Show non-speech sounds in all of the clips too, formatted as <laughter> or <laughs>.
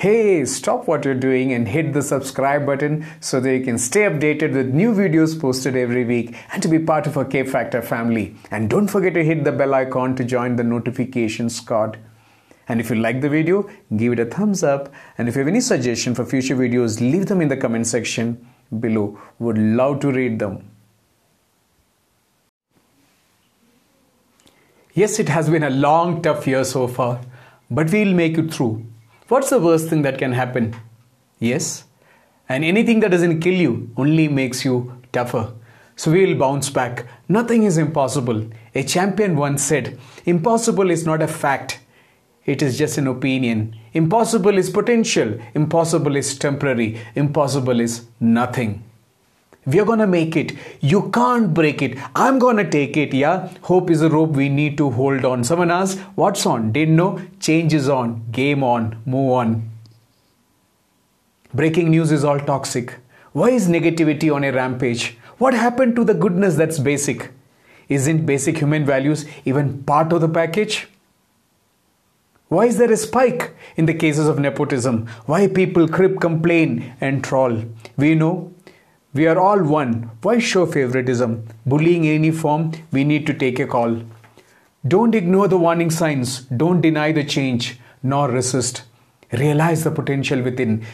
Hey, stop what you're doing and hit the subscribe button so that you can stay updated with new videos posted every week and to be part of our K Factor family. And don't forget to hit the bell icon to join the notification squad. And if you like the video, give it a thumbs up. And if you have any suggestion for future videos, leave them in the comment section below. Would love to read them. Yes, it has been a long, tough year so far, but we'll make it through. What's the worst thing that can happen? Yes. And anything that doesn't kill you only makes you tougher. So we'll bounce back. Nothing is impossible. A champion once said, Impossible is not a fact, it is just an opinion. Impossible is potential. Impossible is temporary. Impossible is nothing. We are gonna make it. You can't break it. I'm gonna take it, yeah? Hope is a rope we need to hold on. Someone asked, What's on? Didn't know? Change is on. Game on. Move on. Breaking news is all toxic. Why is negativity on a rampage? What happened to the goodness that's basic? Isn't basic human values even part of the package? Why is there a spike in the cases of nepotism? Why people crib, complain, and troll? We know we are all one. Why show favoritism? Bullying in any form, we need to take a call. Don't ignore the warning signs. Don't deny the change, nor resist. Realize the potential within.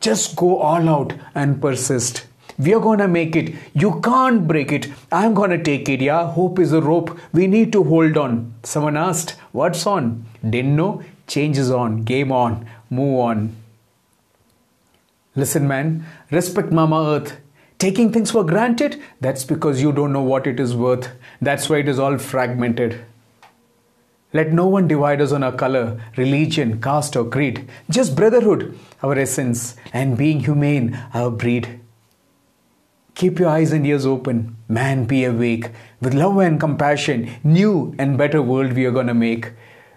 Just go all out and persist. We are gonna make it. You can't break it. I'm gonna take it. Yeah, hope is a rope. We need to hold on. Someone asked, What's on? Didn't know? Change is on. Game on. Move on. Listen, man. Respect Mama Earth. Taking things for granted, that's because you don't know what it is worth. That's why it is all fragmented. Let no one divide us on our color, religion, caste, or creed. Just brotherhood, our essence, and being humane, our breed. Keep your eyes and ears open. Man, be awake. With love and compassion, new and better world we are gonna make.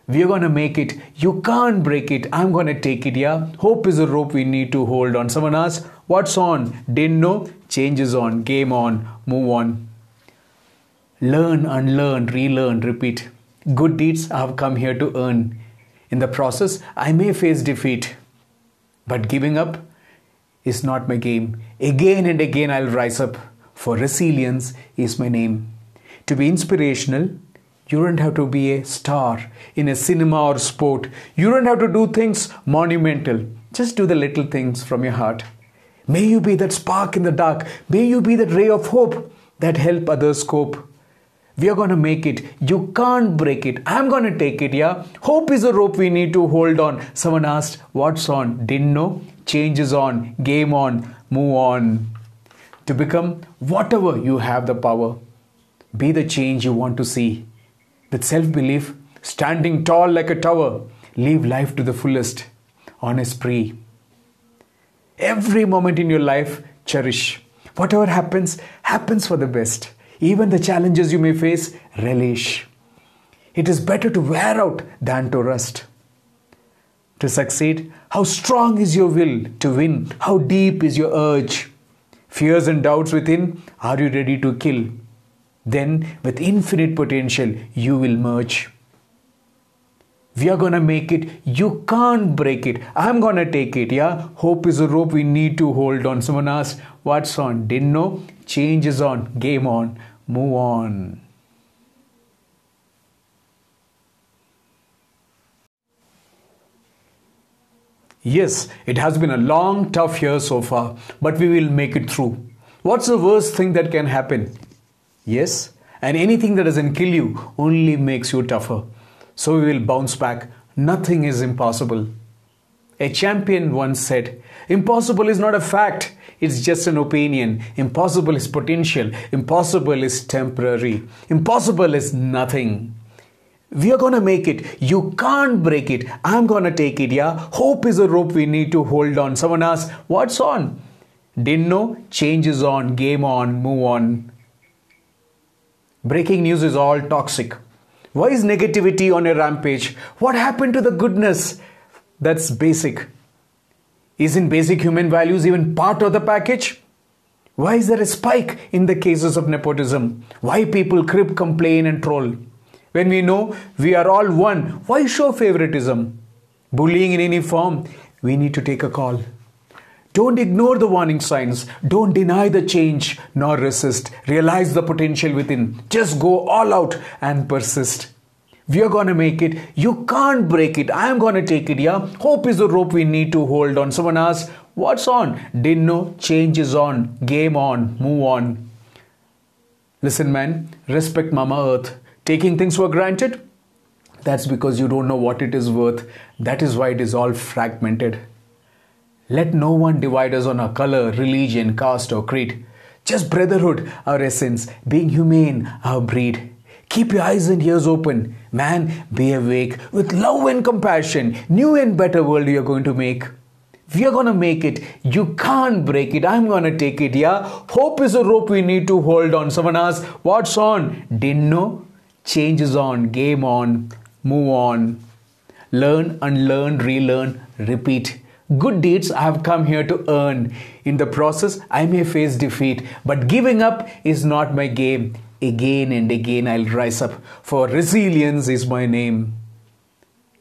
We are gonna make it. You can't break it. I'm gonna take it, yeah? Hope is a rope we need to hold on. Someone asked, What's on? Didn't know? Change is on. Game on. Move on. Learn, unlearn, relearn, repeat. Good deeds I have come here to earn. In the process, I may face defeat. But giving up is not my game. Again and again, I'll rise up. For resilience is my name. To be inspirational, you don't have to be a star in a cinema or sport. You don't have to do things monumental. Just do the little things from your heart. May you be that spark in the dark. May you be that ray of hope that help others cope. We are going to make it. You can't break it. I'm going to take it, yeah? Hope is a rope we need to hold on. Someone asked, What's on? Didn't know? Change is on. Game on. Move on. To become whatever you have the power. Be the change you want to see with self belief, standing tall like a tower, live life to the fullest on a spree. Every moment in your life, cherish. Whatever happens, happens for the best. Even the challenges you may face, relish. It is better to wear out than to rust. To succeed, how strong is your will to win? How deep is your urge? Fears and doubts within, are you ready to kill? Then with infinite potential you will merge. We are gonna make it. You can't break it. I'm gonna take it. Yeah. Hope is a rope we need to hold on. Someone asked, What's on? Didn't know? Change is on. Game on. Move on. Yes, it has been a long, tough year so far, but we will make it through. What's the worst thing that can happen? Yes, and anything that doesn't kill you only makes you tougher. So we will bounce back. Nothing is impossible. A champion once said, Impossible is not a fact, it's just an opinion. Impossible is potential. Impossible is temporary. Impossible is nothing. We are gonna make it. You can't break it. I'm gonna take it, yeah? Hope is a rope we need to hold on. Someone asked, What's on? Didn't know? Change is on. Game on. Move on. Breaking news is all toxic. Why is negativity on a rampage? What happened to the goodness? That's basic. Isn't basic human values even part of the package? Why is there a spike in the cases of nepotism? Why people crib, complain, and troll? When we know we are all one, why show favoritism? Bullying in any form, we need to take a call. Don't ignore the warning signs. Don't deny the change nor resist. Realize the potential within. Just go all out and persist. We are gonna make it. You can't break it. I am gonna take it, yeah? Hope is the rope we need to hold on. Someone asks, What's on? Didn't know. Change is on. Game on. Move on. Listen, man, respect Mama Earth. Taking things for granted? That's because you don't know what it is worth. That is why it is all fragmented. Let no one divide us on our color, religion, caste, or creed. Just brotherhood, our essence, being humane, our breed. Keep your eyes and ears open. Man, be awake with love and compassion. New and better world you're going to make. We are gonna make it. You can't break it. I'm gonna take it. Yeah. Hope is a rope we need to hold on. Someone asks, What's on? Didn't know? Change is on. Game on. Move on. Learn, unlearn, relearn, repeat. Good deeds I have come here to earn. In the process, I may face defeat, but giving up is not my game. Again and again, I'll rise up, for resilience is my name.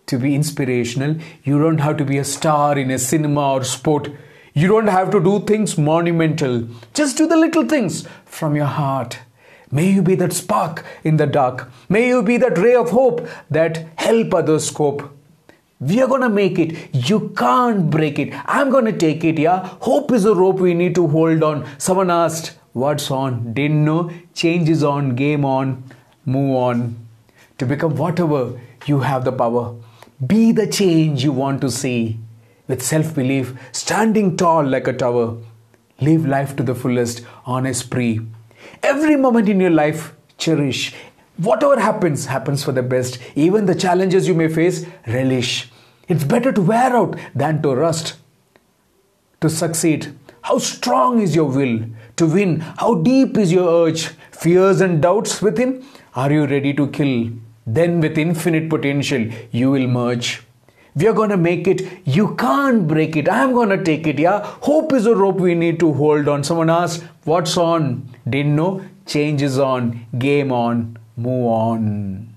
To be inspirational, you don't have to be a star in a cinema or sport. You don't have to do things monumental. Just do the little things from your heart. May you be that spark in the dark. May you be that ray of hope that help others cope. We are gonna make it. You can't break it. I'm gonna take it, yeah? Hope is a rope we need to hold on. Someone asked, What's on? Didn't know. Change is on. Game on. Move on. To become whatever, you have the power. Be the change you want to see. With self belief, standing tall like a tower. Live life to the fullest on a spree. Every moment in your life, cherish. Whatever happens, happens for the best. Even the challenges you may face, relish. It's better to wear out than to rust. To succeed, how strong is your will? To win, how deep is your urge? Fears and doubts within, are you ready to kill? Then, with infinite potential, you will merge. We are gonna make it. You can't break it. I'm gonna take it. Yeah. Hope is a rope we need to hold on. Someone asked, What's on? Didn't know. Change is on. Game on move on.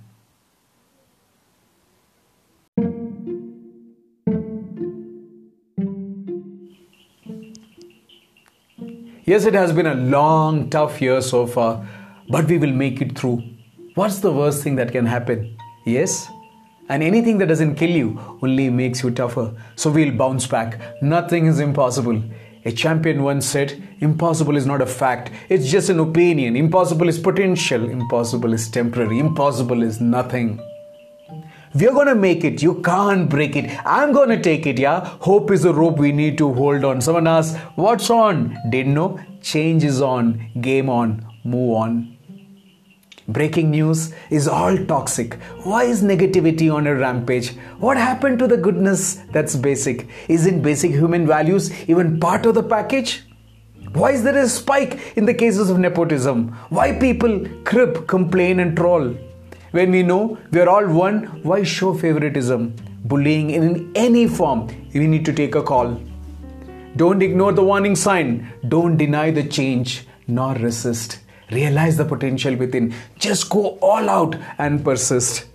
Yes, it has been a long, tough year so far, but we will make it through. What's the worst thing that can happen? Yes? And anything that doesn't kill you only makes you tougher. So we'll bounce back. Nothing is impossible. A champion once said, Impossible is not a fact, it's just an opinion. Impossible is potential, impossible is temporary, impossible is nothing. We're gonna make it. You can't break it. I'm gonna take it, yeah? Hope is a rope we need to hold on. Someone asks, What's on? Didn't know? Change is on. Game on. Move on. Breaking news is all toxic. Why is negativity on a rampage? What happened to the goodness that's basic? Isn't basic human values even part of the package? Why is there a spike in the cases of nepotism? Why people crib, complain, and troll? When we know we are all one, why show favoritism? Bullying in any form, we need to take a call. Don't ignore the warning sign. Don't deny the change, nor resist. Realize the potential within. Just go all out and persist.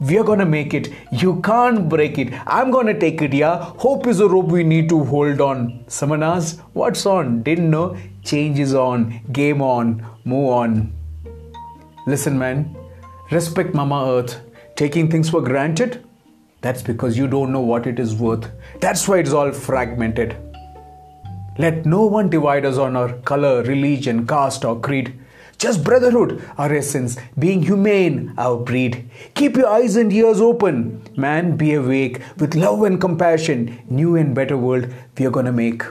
We are gonna make it. You can't break it. I'm gonna take it, yeah? Hope is a rope we need to hold on. Someone asked, What's on? Didn't know. Change is on. Game on. Move on. Listen, man. Respect Mama Earth. Taking things for granted? That's because you don't know what it is worth. That's why it's all fragmented. Let no one divide us on our color, religion, caste, or creed. Just brotherhood, our essence, being humane, our breed. Keep your eyes and ears open. Man, be awake with love and compassion. New and better world we are gonna make.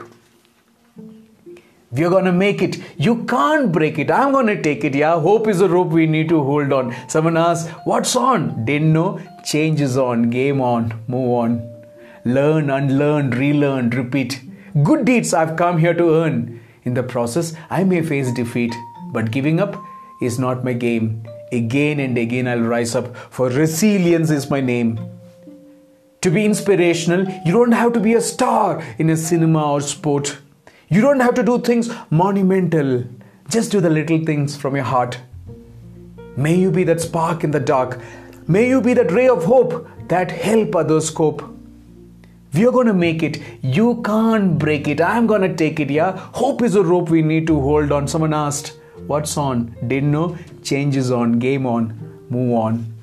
We are gonna make it. You can't break it. I'm gonna take it. Yeah, hope is a rope we need to hold on. Someone asks, What's on? Didn't know. Change is on. Game on. Move on. Learn, unlearn, relearn, repeat. Good deeds I've come here to earn. In the process, I may face defeat. But giving up is not my game. Again and again I'll rise up, for resilience is my name. To be inspirational, you don't have to be a star in a cinema or sport. You don't have to do things monumental. Just do the little things from your heart. May you be that spark in the dark. May you be that ray of hope that help others cope. We are gonna make it. You can't break it. I'm gonna take it, yeah? Hope is a rope we need to hold on. Someone asked, What's on? Didn't know? Change is on. Game on. Move on.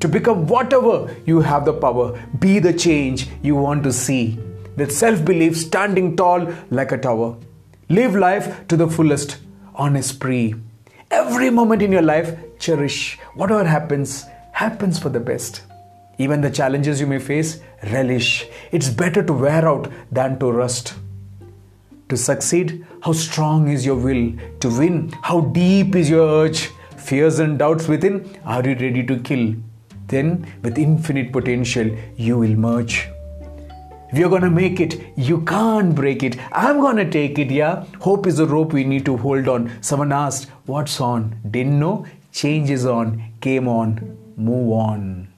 To become whatever you have the power, be the change you want to see. With self belief standing tall like a tower. Live life to the fullest on a spree. Every moment in your life, cherish. Whatever happens, happens for the best. Even the challenges you may face, relish. It's better to wear out than to rust. To succeed, how strong is your will? To win, how deep is your urge? Fears and doubts within, are you ready to kill? Then, with infinite potential, you will merge. If you're gonna make it, you can't break it. I'm gonna take it, yeah? Hope is the rope we need to hold on. Someone asked, What's on? Didn't know? Change is on. Game on. Move on.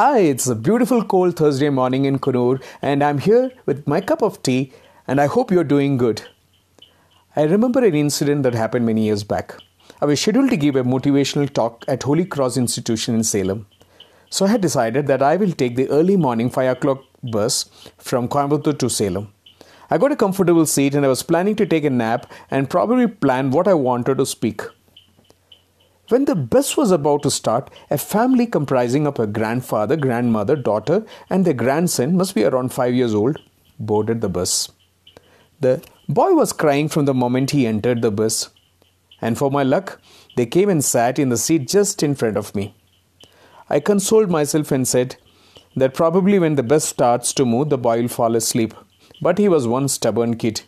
Hi, it's a beautiful cold Thursday morning in Coonoor, and I'm here with my cup of tea, and I hope you're doing good. I remember an incident that happened many years back. I was scheduled to give a motivational talk at Holy Cross Institution in Salem. So I had decided that I will take the early morning 5 o'clock bus from Coimbatore to Salem. I got a comfortable seat and I was planning to take a nap and probably plan what I wanted to speak. When the bus was about to start, a family comprising of a grandfather, grandmother, daughter, and their grandson, must be around five years old, boarded the bus. The boy was crying from the moment he entered the bus, and for my luck, they came and sat in the seat just in front of me. I consoled myself and said that probably when the bus starts to move, the boy will fall asleep. But he was one stubborn kid.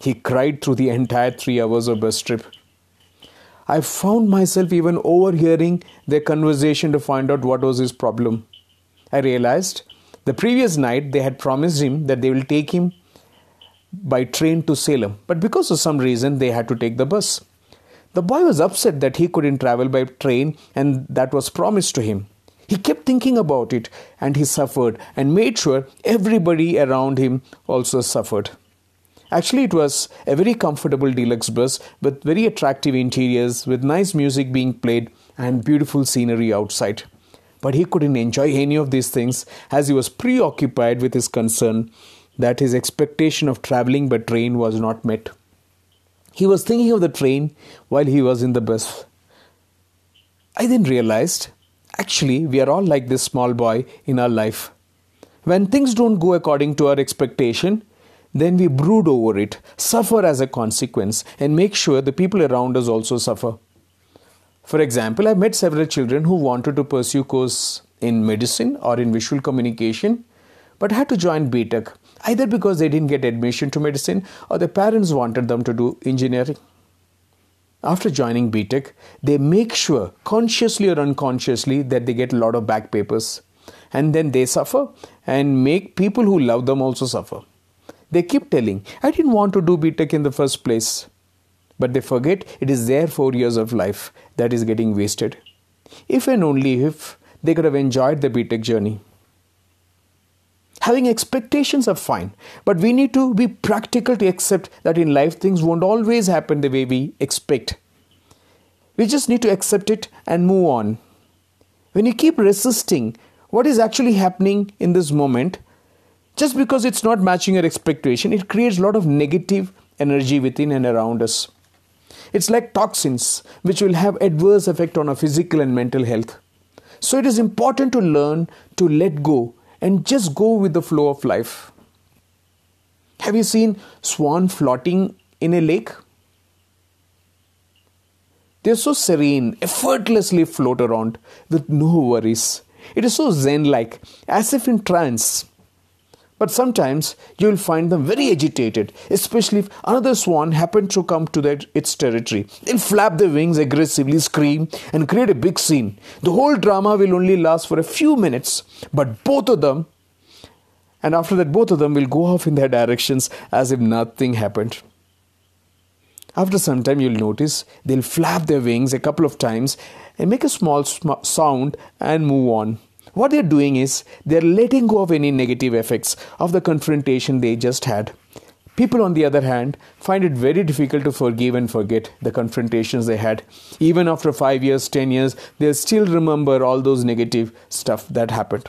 He cried through the entire three hours of bus trip. I found myself even overhearing their conversation to find out what was his problem. I realized the previous night they had promised him that they will take him by train to Salem, but because of some reason they had to take the bus. The boy was upset that he couldn't travel by train and that was promised to him. He kept thinking about it and he suffered and made sure everybody around him also suffered. Actually, it was a very comfortable deluxe bus with very attractive interiors, with nice music being played, and beautiful scenery outside. But he couldn't enjoy any of these things as he was preoccupied with his concern that his expectation of traveling by train was not met. He was thinking of the train while he was in the bus. I then realized actually, we are all like this small boy in our life. When things don't go according to our expectation, then we brood over it, suffer as a consequence, and make sure the people around us also suffer. For example, I've met several children who wanted to pursue course in medicine or in visual communication, but had to join BTech either because they didn't get admission to medicine or their parents wanted them to do engineering. After joining BTech, they make sure, consciously or unconsciously, that they get a lot of back papers. And then they suffer and make people who love them also suffer. They keep telling, I didn't want to do BTech in the first place. But they forget it is their four years of life that is getting wasted. If and only if they could have enjoyed the BTech journey. Having expectations are fine, but we need to be practical to accept that in life things won't always happen the way we expect. We just need to accept it and move on. When you keep resisting what is actually happening in this moment, just because it's not matching your expectation, it creates a lot of negative energy within and around us. It's like toxins, which will have adverse effect on our physical and mental health. So it is important to learn to let go and just go with the flow of life. Have you seen swan floating in a lake? They're so serene, effortlessly float around with no worries. It is so zen like, as if in trance. But sometimes you will find them very agitated, especially if another swan happens to come to their, its territory. They'll flap their wings aggressively, scream, and create a big scene. The whole drama will only last for a few minutes, but both of them, and after that, both of them will go off in their directions as if nothing happened. After some time, you'll notice they'll flap their wings a couple of times and make a small sm- sound and move on. What they're doing is they're letting go of any negative effects of the confrontation they just had. People, on the other hand, find it very difficult to forgive and forget the confrontations they had. Even after five years, ten years, they still remember all those negative stuff that happened.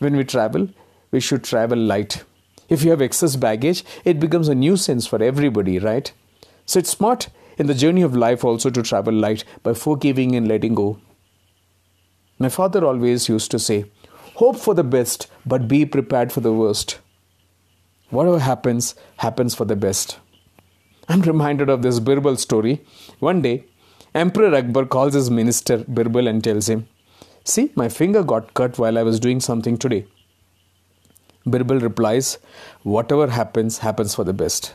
When we travel, we should travel light. If you have excess baggage, it becomes a nuisance for everybody, right? So it's smart in the journey of life also to travel light by forgiving and letting go. My father always used to say, Hope for the best, but be prepared for the worst. Whatever happens, happens for the best. I'm reminded of this Birbal story. One day, Emperor Akbar calls his minister Birbal and tells him, See, my finger got cut while I was doing something today. Birbal replies, Whatever happens, happens for the best.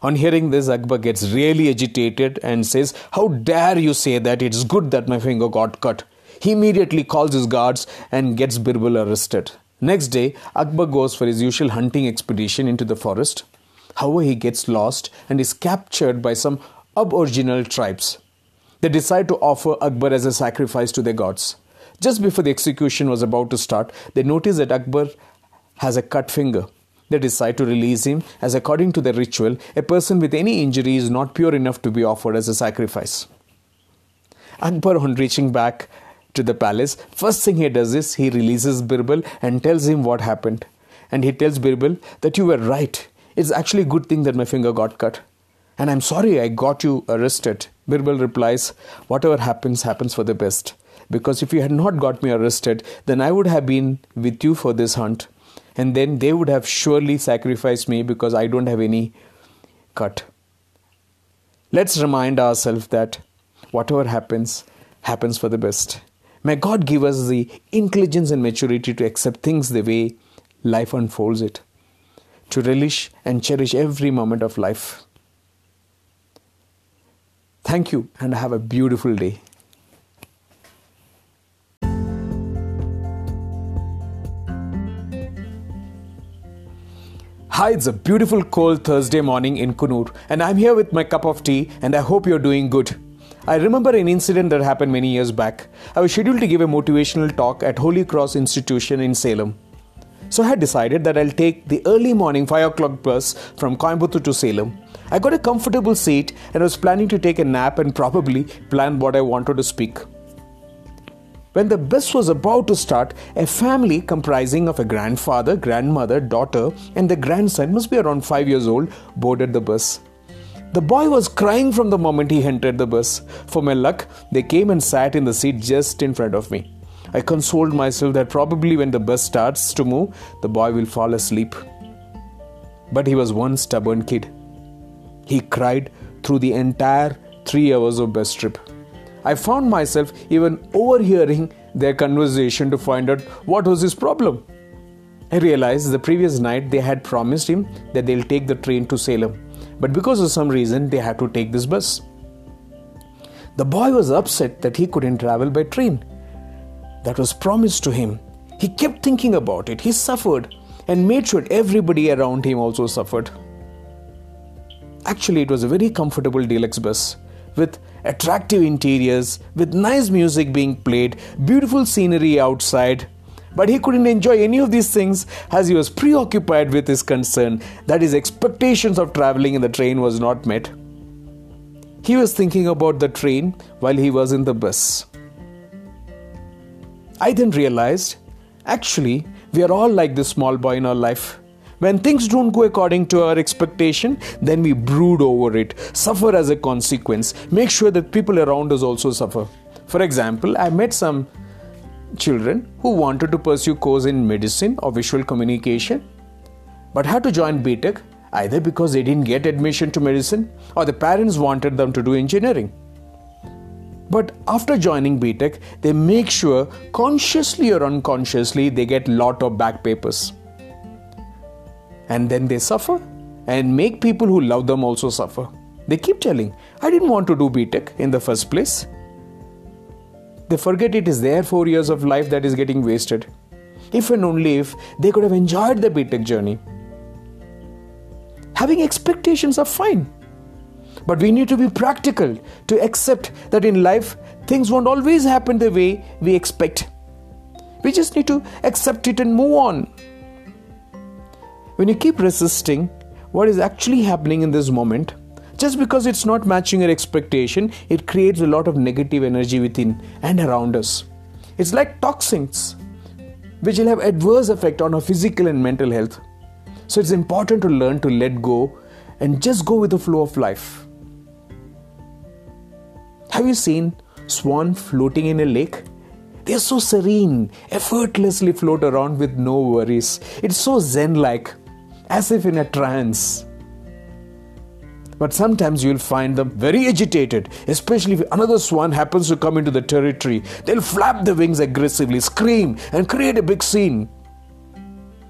On hearing this, Akbar gets really agitated and says, How dare you say that? It's good that my finger got cut. He immediately calls his guards and gets Birbal arrested. Next day, Akbar goes for his usual hunting expedition into the forest. However, he gets lost and is captured by some aboriginal tribes. They decide to offer Akbar as a sacrifice to their gods. Just before the execution was about to start, they notice that Akbar has a cut finger. They decide to release him, as according to the ritual, a person with any injury is not pure enough to be offered as a sacrifice. Akbar, on reaching back to the palace, first thing he does is he releases Birbal and tells him what happened. And he tells Birbal that you were right. It's actually a good thing that my finger got cut. And I'm sorry I got you arrested. Birbal replies, Whatever happens, happens for the best. Because if you had not got me arrested, then I would have been with you for this hunt. And then they would have surely sacrificed me because I don't have any cut. Let's remind ourselves that whatever happens, happens for the best. May God give us the intelligence and maturity to accept things the way life unfolds it, to relish and cherish every moment of life. Thank you and have a beautiful day. Hi, it's a beautiful cold Thursday morning in Coonoor, and I'm here with my cup of tea, and I hope you're doing good. I remember an incident that happened many years back. I was scheduled to give a motivational talk at Holy Cross Institution in Salem. So I had decided that I'll take the early morning 5 o'clock bus from Coimbatore to Salem. I got a comfortable seat and I was planning to take a nap and probably plan what I wanted to speak. When the bus was about to start, a family comprising of a grandfather, grandmother, daughter, and the grandson, must be around 5 years old, boarded the bus. The boy was crying from the moment he entered the bus. For my luck, they came and sat in the seat just in front of me. I consoled myself that probably when the bus starts to move, the boy will fall asleep. But he was one stubborn kid. He cried through the entire three hours of bus trip. I found myself even overhearing their conversation to find out what was his problem. I realized the previous night they had promised him that they'll take the train to Salem but because of some reason they had to take this bus. The boy was upset that he couldn't travel by train. That was promised to him. He kept thinking about it. He suffered and made sure everybody around him also suffered. Actually, it was a very comfortable deluxe bus with attractive interiors, with nice music being played, beautiful scenery outside, but he couldn't enjoy any of these things as he was preoccupied with his concern that his expectations of traveling in the train was not met. He was thinking about the train while he was in the bus. I then realized actually, we are all like this small boy in our life. When things don't go according to our expectation, then we brood over it, suffer as a consequence, make sure that people around us also suffer. For example, I met some children who wanted to pursue course in medicine or visual communication but had to join BTech either because they didn't get admission to medicine or the parents wanted them to do engineering. But after joining BTech, they make sure consciously or unconsciously they get lot of back papers. And then they suffer and make people who love them also suffer. They keep telling, I didn't want to do BTech in the first place. They forget it is their four years of life that is getting wasted. If and only if they could have enjoyed the BTech journey. Having expectations are fine. But we need to be practical to accept that in life things won't always happen the way we expect. We just need to accept it and move on. When you keep resisting what is actually happening in this moment, just because it's not matching your expectation, it creates a lot of negative energy within and around us. It's like toxins, which will have adverse effect on our physical and mental health. So it's important to learn to let go and just go with the flow of life. Have you seen swan floating in a lake? They're so serene, effortlessly float around with no worries. It's so zen like, as if in a trance. But sometimes you'll find them very agitated, especially if another swan happens to come into the territory. They'll flap their wings aggressively, scream, and create a big scene.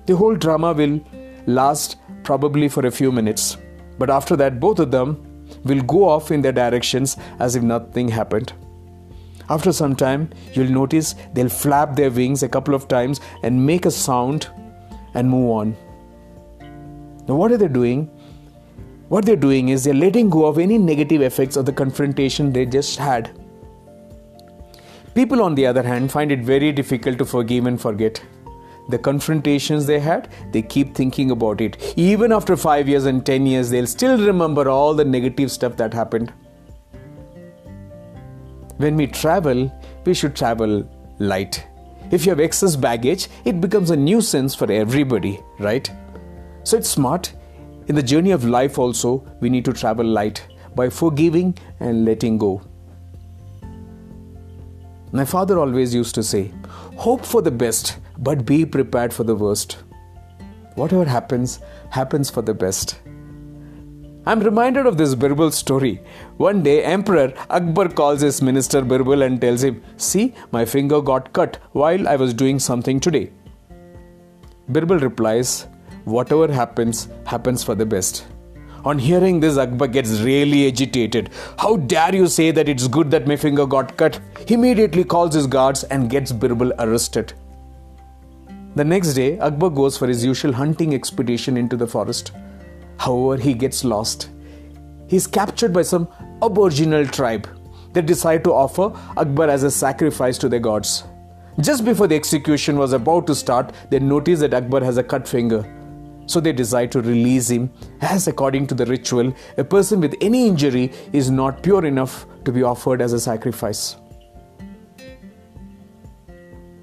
The whole drama will last probably for a few minutes. But after that, both of them will go off in their directions as if nothing happened. After some time, you'll notice they'll flap their wings a couple of times and make a sound and move on. Now, what are they doing? What they're doing is they're letting go of any negative effects of the confrontation they just had. People, on the other hand, find it very difficult to forgive and forget the confrontations they had, they keep thinking about it. Even after 5 years and 10 years, they'll still remember all the negative stuff that happened. When we travel, we should travel light. If you have excess baggage, it becomes a nuisance for everybody, right? So it's smart. In the journey of life, also, we need to travel light by forgiving and letting go. My father always used to say, Hope for the best, but be prepared for the worst. Whatever happens, happens for the best. I'm reminded of this Birbal story. One day, Emperor Akbar calls his minister Birbal and tells him, See, my finger got cut while I was doing something today. Birbal replies, Whatever happens, happens for the best. On hearing this, Akbar gets really agitated. How dare you say that it's good that my finger got cut? He immediately calls his guards and gets Birbal arrested. The next day, Akbar goes for his usual hunting expedition into the forest. However, he gets lost. He is captured by some aboriginal tribe. They decide to offer Akbar as a sacrifice to their gods. Just before the execution was about to start, they notice that Akbar has a cut finger. So they decide to release him, as according to the ritual, a person with any injury is not pure enough to be offered as a sacrifice.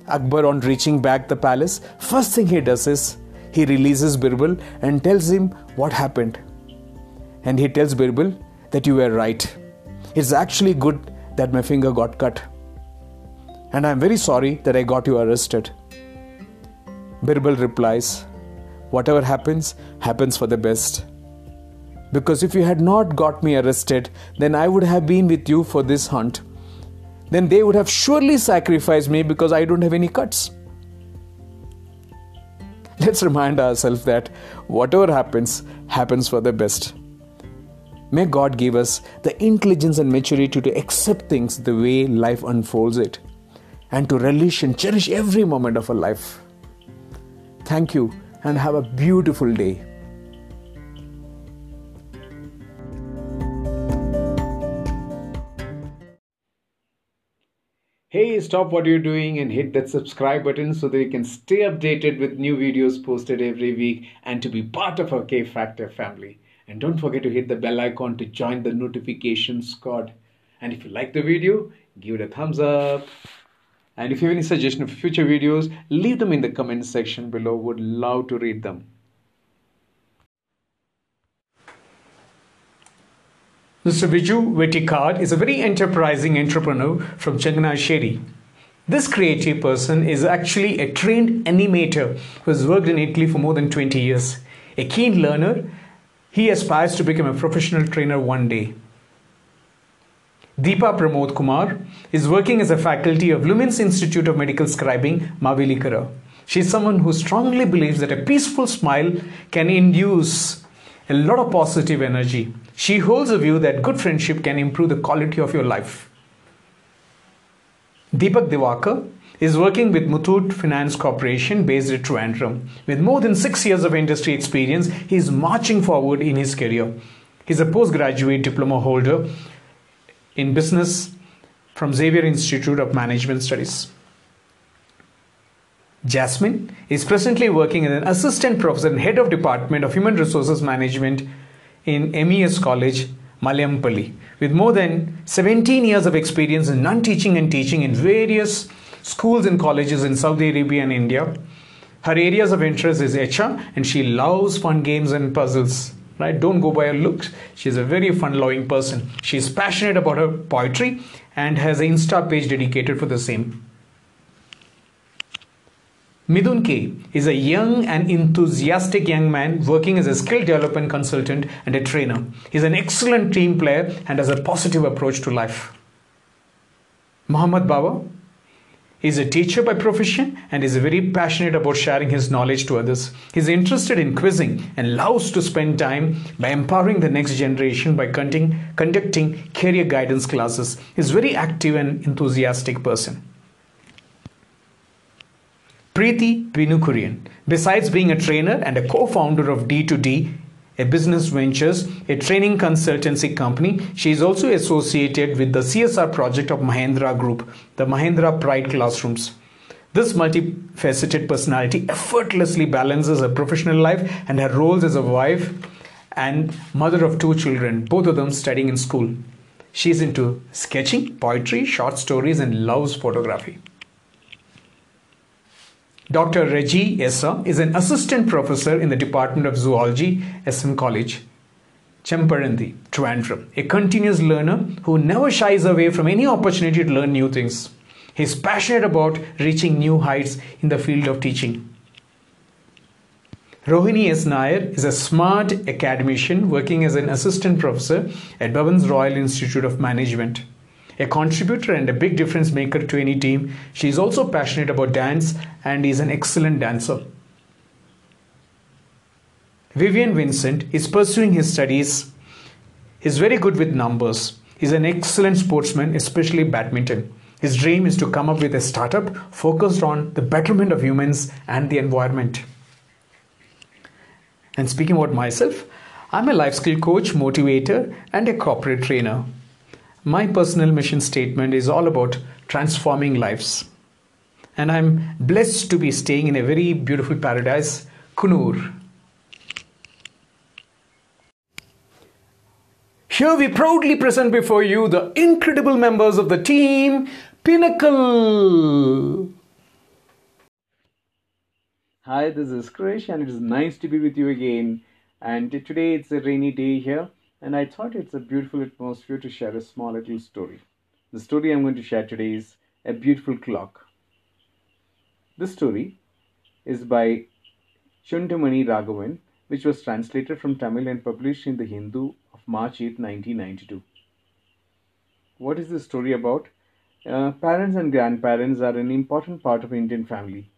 Akbar, on reaching back the palace, first thing he does is he releases Birbal and tells him what happened. And he tells Birbal that you were right. It's actually good that my finger got cut. And I'm very sorry that I got you arrested. Birbal replies, Whatever happens, happens for the best. Because if you had not got me arrested, then I would have been with you for this hunt then they would have surely sacrificed me because I don't have any cuts. Let's remind ourselves that whatever happens, happens for the best. May God give us the intelligence and maturity to accept things the way life unfolds it and to relish and cherish every moment of our life. Thank you and have a beautiful day. Hey, stop what you're doing and hit that subscribe button so that you can stay updated with new videos posted every week and to be part of our K Factor family. And don't forget to hit the bell icon to join the notification squad. And if you like the video, give it a thumbs up. And if you have any suggestion for future videos, leave them in the comment section below. Would love to read them. Mr. Viju Vetikad is a very enterprising entrepreneur from Changanasheri. This creative person is actually a trained animator who has worked in Italy for more than 20 years. A keen learner, he aspires to become a professional trainer one day. Deepa Pramod Kumar is working as a faculty of Lumens Institute of Medical Scribing, Mavelikara. She is someone who strongly believes that a peaceful smile can induce a lot of positive energy. She holds a view that good friendship can improve the quality of your life. Deepak Divakar is working with Muthoot Finance Corporation based at Trivandrum. With more than six years of industry experience, he is marching forward in his career. He is a postgraduate diploma holder in business from Xavier Institute of Management Studies. Jasmine is presently working as an assistant professor and head of department of human resources management in MES College, Malayampally, with more than 17 years of experience in non-teaching and teaching in various schools and colleges in Saudi Arabia and India. Her areas of interest is HR and she loves fun games and puzzles. Right? Don't go by her looks. She's a very fun-loving person. She's passionate about her poetry and has an Insta page dedicated for the same. Midun K is a young and enthusiastic young man working as a skill development consultant and a trainer. He's an excellent team player and has a positive approach to life. Muhammad Baba is a teacher by profession and is very passionate about sharing his knowledge to others. He's interested in quizzing and loves to spend time by empowering the next generation by conducting, career guidance classes. He's a very active and enthusiastic person. Preeti Vinukurian. Besides being a trainer and a co-founder of D2D, a business ventures, a training consultancy company, she is also associated with the CSR project of Mahindra Group, the Mahindra Pride Classrooms. This multifaceted personality effortlessly balances her professional life and her roles as a wife and mother of two children, both of them studying in school. She is into sketching, poetry, short stories, and loves photography. Dr. Reggie Essa is an assistant professor in the Department of Zoology, SN College, Chempazhanthy, Trivandrum, a continuous learner who never shies away from any opportunity to learn new things. He is passionate about reaching new heights in the field of teaching. Rohini S. Nair is a smart academician working as an assistant professor at Bhavan's Royal Institute of Management a contributor and a big difference maker to any team. She is also passionate about dance and is an excellent dancer. Vivian Vincent is pursuing his studies. He's very good with numbers. He's an excellent sportsman, especially badminton. His dream is to come up with a startup focused on the betterment of humans and the environment. And speaking about myself, I'm a life skill coach, motivator, and a corporate trainer. My personal mission statement is all about transforming lives. And I'm blessed to be staying in a very beautiful paradise, Coonoor. Here we proudly present before you the incredible members of the team Pinnacle. Hi, this is Krish, and it is nice to be with you again. And today it's a rainy day here, and I thought it's a beautiful atmosphere to share a small little story. The story I'm going to share today is A Beautiful Clock. This story is by Chundamani Raghavan, which was translated from Tamil and published in the Hindu of March 8, 1992. What is the story about? Uh, parents and grandparents are an important part of Indian family.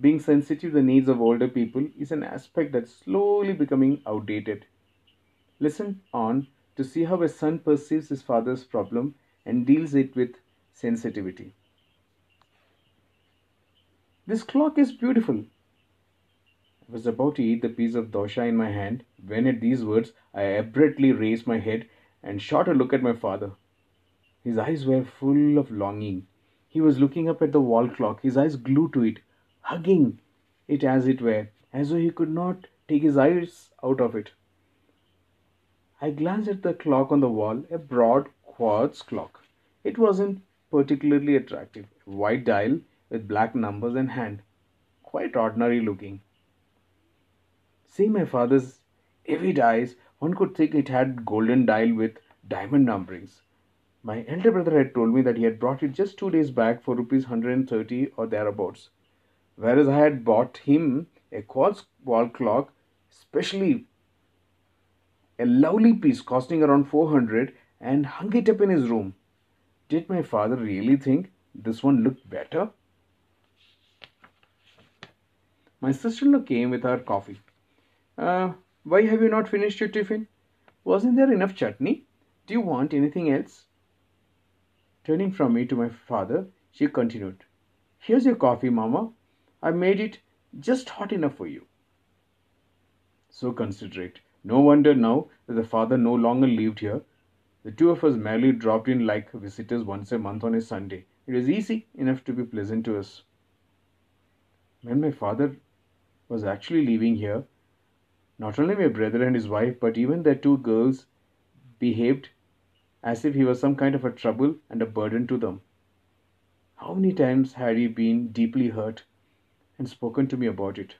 Being sensitive to the needs of older people is an aspect that's slowly becoming outdated. Listen on to see how a son perceives his father's problem and deals it with sensitivity. This clock is beautiful. I was about to eat the piece of dosha in my hand when, at these words, I abruptly raised my head and shot a look at my father. His eyes were full of longing. He was looking up at the wall clock, his eyes glued to it, hugging it as it were, as though he could not take his eyes out of it. I glanced at the clock on the wall, a broad quartz clock. It wasn't particularly attractive. A White dial with black numbers and hand. Quite ordinary looking. Seeing my father's avid eyes, one could think it had golden dial with diamond numberings. My elder brother had told me that he had brought it just two days back for rupees 130 or thereabouts, whereas I had bought him a quartz wall clock specially a lovely piece costing around 400 and hung it up in his room. Did my father really think this one looked better? My sister-in-law came with her coffee. Uh, why have you not finished your tiffin? Wasn't there enough chutney? Do you want anything else? Turning from me to my father, she continued, Here's your coffee, Mama. I made it just hot enough for you. So considerate. No wonder now that the father no longer lived here. The two of us merely dropped in like visitors once a month on a Sunday. It was easy enough to be pleasant to us. When my father was actually leaving here, not only my brother and his wife, but even their two girls behaved as if he was some kind of a trouble and a burden to them. How many times had he been deeply hurt and spoken to me about it?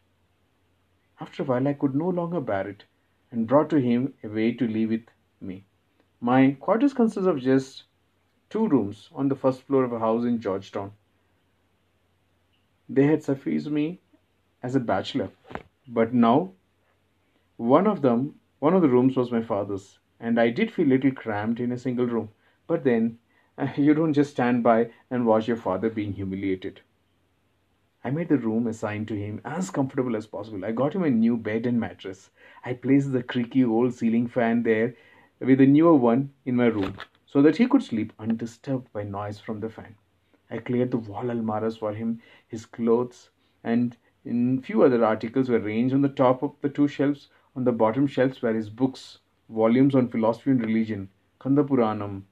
After a while, I could no longer bear it and brought to him a way to live with me. My quarters consist of just two rooms on the first floor of a house in Georgetown. They had sufficed me as a bachelor, but now one of them, one of the rooms was my father's, and I did feel a little cramped in a single room. But then, <laughs> you don't just stand by and watch your father being humiliated. I made the room assigned to him as comfortable as possible. I got him a new bed and mattress. I placed the creaky old ceiling fan there with a newer one in my room so that he could sleep undisturbed by noise from the fan. I cleared the wall almaras for him, his clothes, and a few other articles were ranged on the top of the two shelves. On the bottom shelves were his books, volumes on philosophy and religion, Kandapuranam,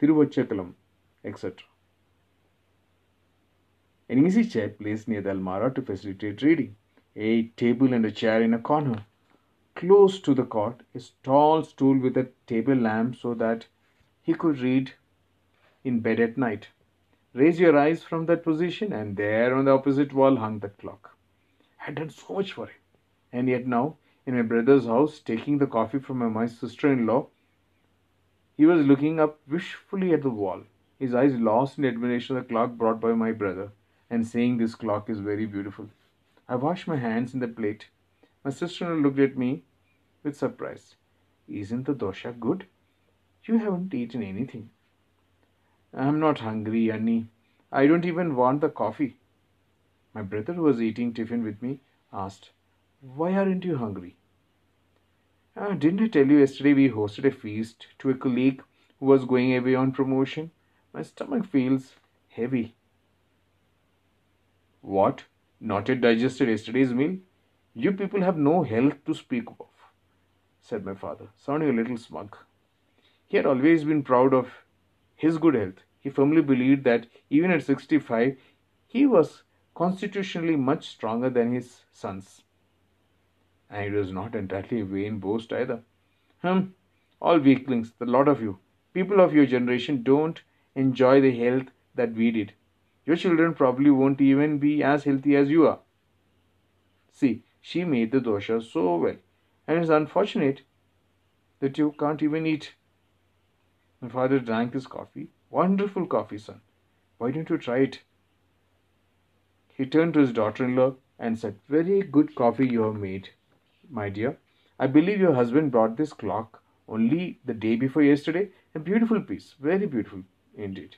Tiruvachaikalam, etc. An easy chair placed near the almara to facilitate reading. A table and a chair in a corner. Close to the cot, a tall stool with a table lamp so that he could read in bed at night. Raise your eyes from that position, and there on the opposite wall hung the clock. I had done so much for him. And yet now, in my brother's house, taking the coffee from my sister in law, he was looking up wishfully at the wall, his eyes lost in admiration of the clock brought by my brother and saying this clock is very beautiful. I washed my hands in the plate. My sister-in-law looked at me with surprise. Isn't the dosha good? You haven't eaten anything. I'm not hungry, Annie. I don't even want the coffee. My brother, who was eating tiffin with me, asked, Why aren't you hungry? Uh, didn't I tell you yesterday we hosted a feast to a colleague who was going away on promotion? My stomach feels heavy. What? Not yet digested yesterday's meal? You people have no health to speak of, said my father, sounding a little smug. He had always been proud of his good health. He firmly believed that even at 65, he was constitutionally much stronger than his sons. And it was not entirely a vain boast either. Hum, all weaklings, the lot of you, people of your generation, don't enjoy the health that we did. Your children probably won't even be as healthy as you are. See, she made the dosha so well, and it's unfortunate that you can't even eat. My father drank his coffee. Wonderful coffee, son. Why don't you try it? He turned to his daughter in law and said, Very good coffee you have made, my dear. I believe your husband brought this clock only the day before yesterday. A beautiful piece, very beautiful indeed.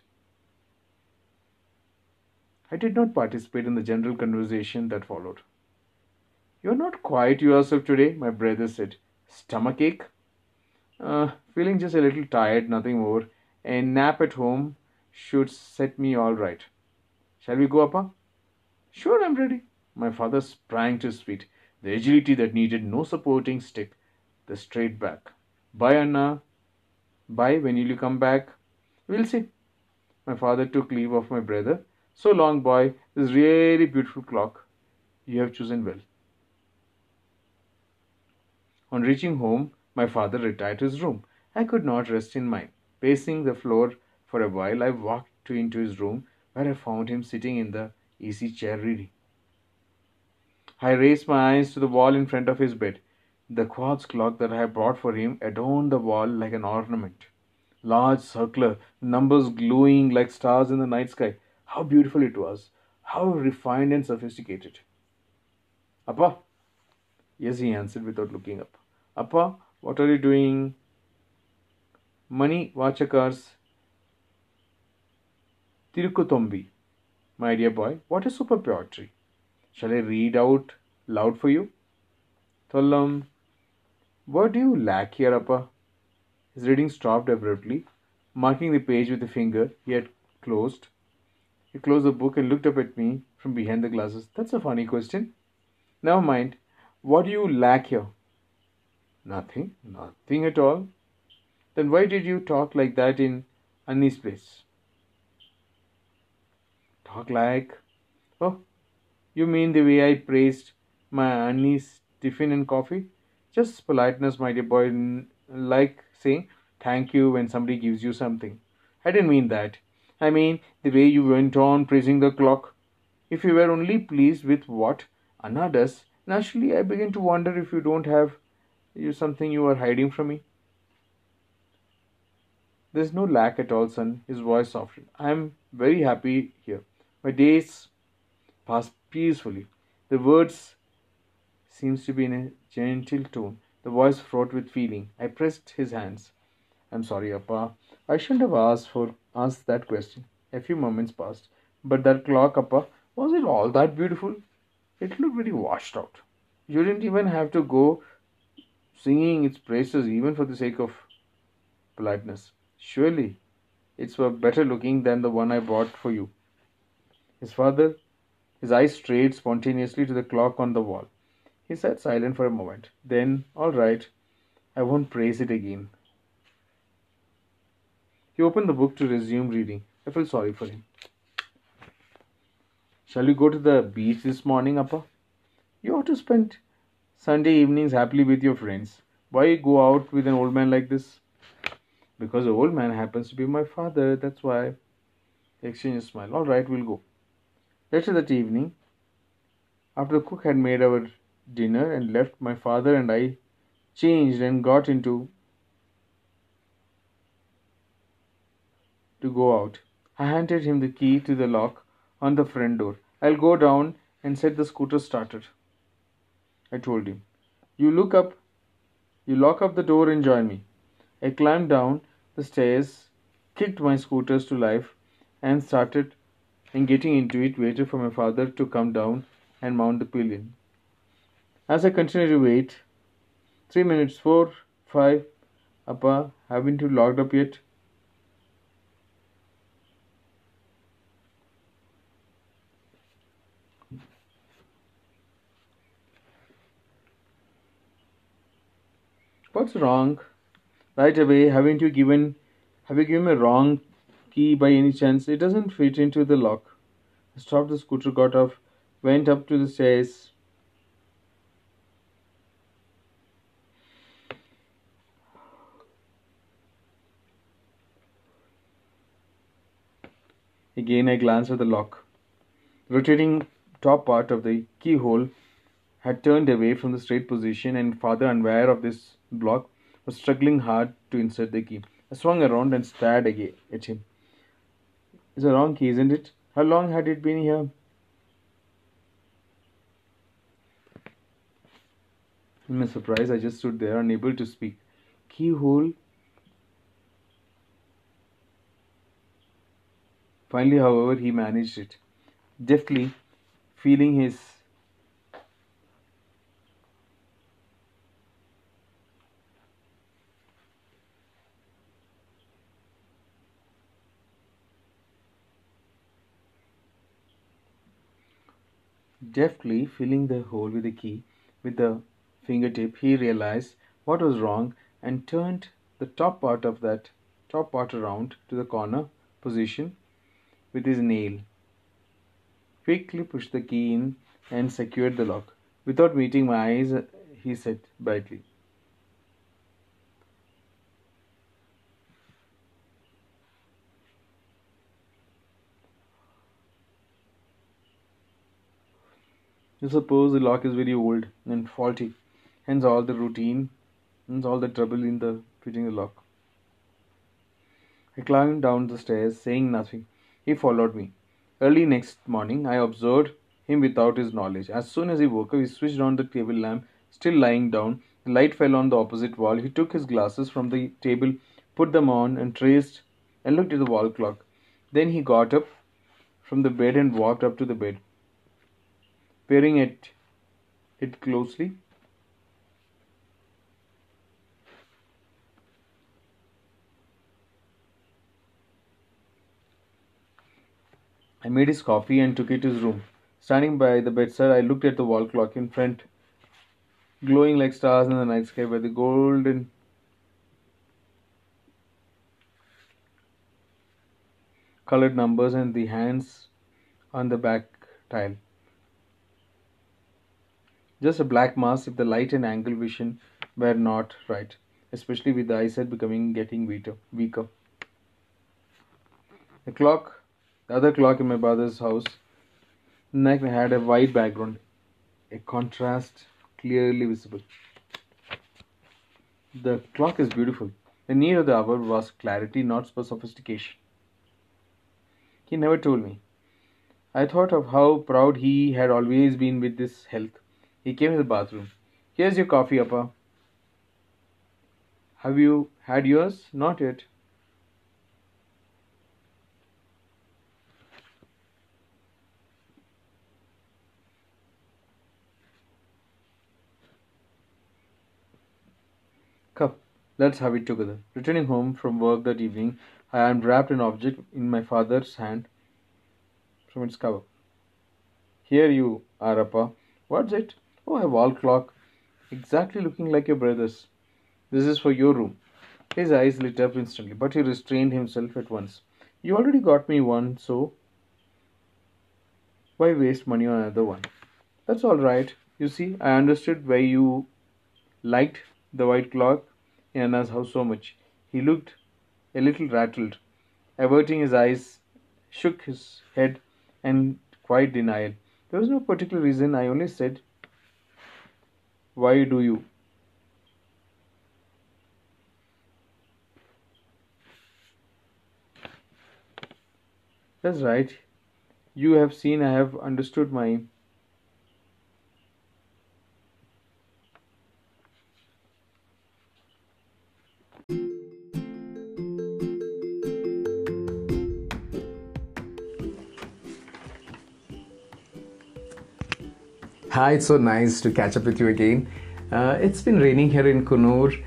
I did not participate in the general conversation that followed. You're not quite yourself today, my brother said. Stomach ache? Uh, feeling just a little tired, nothing more. A nap at home should set me all right. Shall we go, Appa? Sure, I'm ready. My father sprang to his feet, the agility that needed no supporting stick, the straight back. Bye, Anna. Bye, when will you come back? We'll see. My father took leave of my brother so long, boy, this really beautiful clock. You have chosen well. On reaching home, my father retired to his room. I could not rest in mine. Pacing the floor for a while, I walked into his room where I found him sitting in the easy chair reading. I raised my eyes to the wall in front of his bed. The quartz clock that I had brought for him adorned the wall like an ornament. Large, circular, numbers glowing like stars in the night sky. How beautiful it was. How refined and sophisticated. Appa? Yes, he answered without looking up. Appa, what are you doing? Mani Vachakars Tirukutombi. My dear boy, what is super poetry? Shall I read out loud for you? Thollam. What do you lack here, Appa? His reading stopped abruptly, marking the page with a finger he had closed he closed the book and looked up at me from behind the glasses. That's a funny question. Never mind. What do you lack here? Nothing. Nothing at all. Then why did you talk like that in Annie's place? Talk like. Oh, You mean the way I praised my auntie's tiffin and coffee? Just politeness, my dear boy, like saying thank you when somebody gives you something. I didn't mean that. I mean the way you went on praising the clock. If you were only pleased with what Anna does, naturally I begin to wonder if you don't have you something you are hiding from me. There's no lack at all, son. His voice softened. I am very happy here. My days pass peacefully. The words seems to be in a gentle tone, the voice fraught with feeling. I pressed his hands. I'm sorry, Appa. I shouldn't have asked for asked that question. A few moments passed. But that clock, Appa, was it all that beautiful? It looked very washed out. You didn't even have to go singing its praises even for the sake of politeness. Surely it's better looking than the one I bought for you. His father, his eyes strayed spontaneously to the clock on the wall. He sat silent for a moment. Then, all right, I won't praise it again. He opened the book to resume reading. I felt sorry for him. Shall we go to the beach this morning, Appa? You ought to spend Sunday evenings happily with your friends. Why go out with an old man like this? Because the old man happens to be my father, that's why. He exchanged a smile. All right, we'll go. Later that evening, after the cook had made our dinner and left, my father and I changed and got into to go out. I handed him the key to the lock on the front door. I'll go down and set the scooter started. I told him. You look up you lock up the door and join me. I climbed down the stairs, kicked my scooters to life, and started and getting into it waited for my father to come down and mount the pillion. As I continued to wait, three minutes, four, five, Appa, haven't you locked up yet? What's wrong? Right away, haven't you given have you given a wrong key by any chance? It doesn't fit into the lock. I stopped the scooter, got off, went up to the stairs. Again, I glanced at the lock. Rotating top part of the keyhole had turned away from the straight position, and father, unaware of this block, was struggling hard to insert the key. I swung around and stared again at him. It's a wrong key, isn't it? How long had it been here? In my surprise, I just stood there, unable to speak. Keyhole. Finally, however, he managed it. Deftly, feeling his Deftly filling the hole with the key with the fingertip, he realized what was wrong and turned the top part of that top part around to the corner position with his nail. Quickly pushed the key in and secured the lock. Without meeting my eyes, he said brightly, suppose the lock is very old and faulty, hence all the routine, hence all the trouble in the fitting the lock. I climbed down the stairs, saying nothing. He followed me. Early next morning, I observed him without his knowledge. As soon as he woke up, he switched on the table lamp, still lying down. The light fell on the opposite wall. He took his glasses from the table, put them on, and traced and looked at the wall clock. Then he got up from the bed and walked up to the bed peering at it closely. I made his coffee and took it to his room. Standing by the bedside, I looked at the wall clock in front, glowing like stars in the night sky by the golden colored numbers and the hands on the back tile. Just a black mass if the light and angle vision were not right, especially with the eyesight becoming getting weaker. weaker. The clock, the other clock in my father's house, neck had a white background, a contrast clearly visible. The clock is beautiful. The need of the hour was clarity, not sophistication. He never told me. I thought of how proud he had always been with his health. He came to the bathroom. Here's your coffee, Appa. Have you had yours? Not yet. Come, let's have it together. Returning home from work that evening, I unwrapped an object in my father's hand from its cover. Here you are, Appa. What's it? Oh, a wall clock. Exactly looking like your brother's. This is for your room. His eyes lit up instantly, but he restrained himself at once. You already got me one, so why waste money on another one? That's all right. You see, I understood why you liked the white clock in Anna's house so much. He looked a little rattled. Averting his eyes, shook his head and quiet denial. There was no particular reason. I only said, Why do you? That's right. You have seen, I have understood my Hi, it's so nice to catch up with you again. Uh, it's been raining here in Coonoor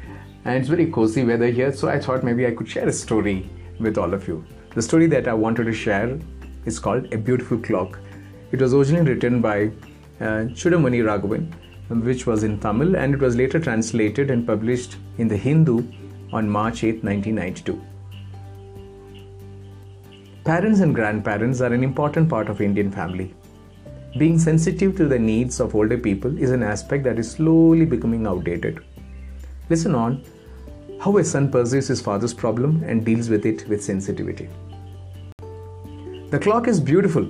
and it's very cozy weather here, so I thought maybe I could share a story with all of you. The story that I wanted to share is called A Beautiful Clock. It was originally written by uh, Chudamani Raghavan, which was in Tamil, and it was later translated and published in the Hindu on March 8, 1992. Parents and grandparents are an important part of Indian family. Being sensitive to the needs of older people is an aspect that is slowly becoming outdated. Listen on how a son perceives his father's problem and deals with it with sensitivity. The clock is beautiful.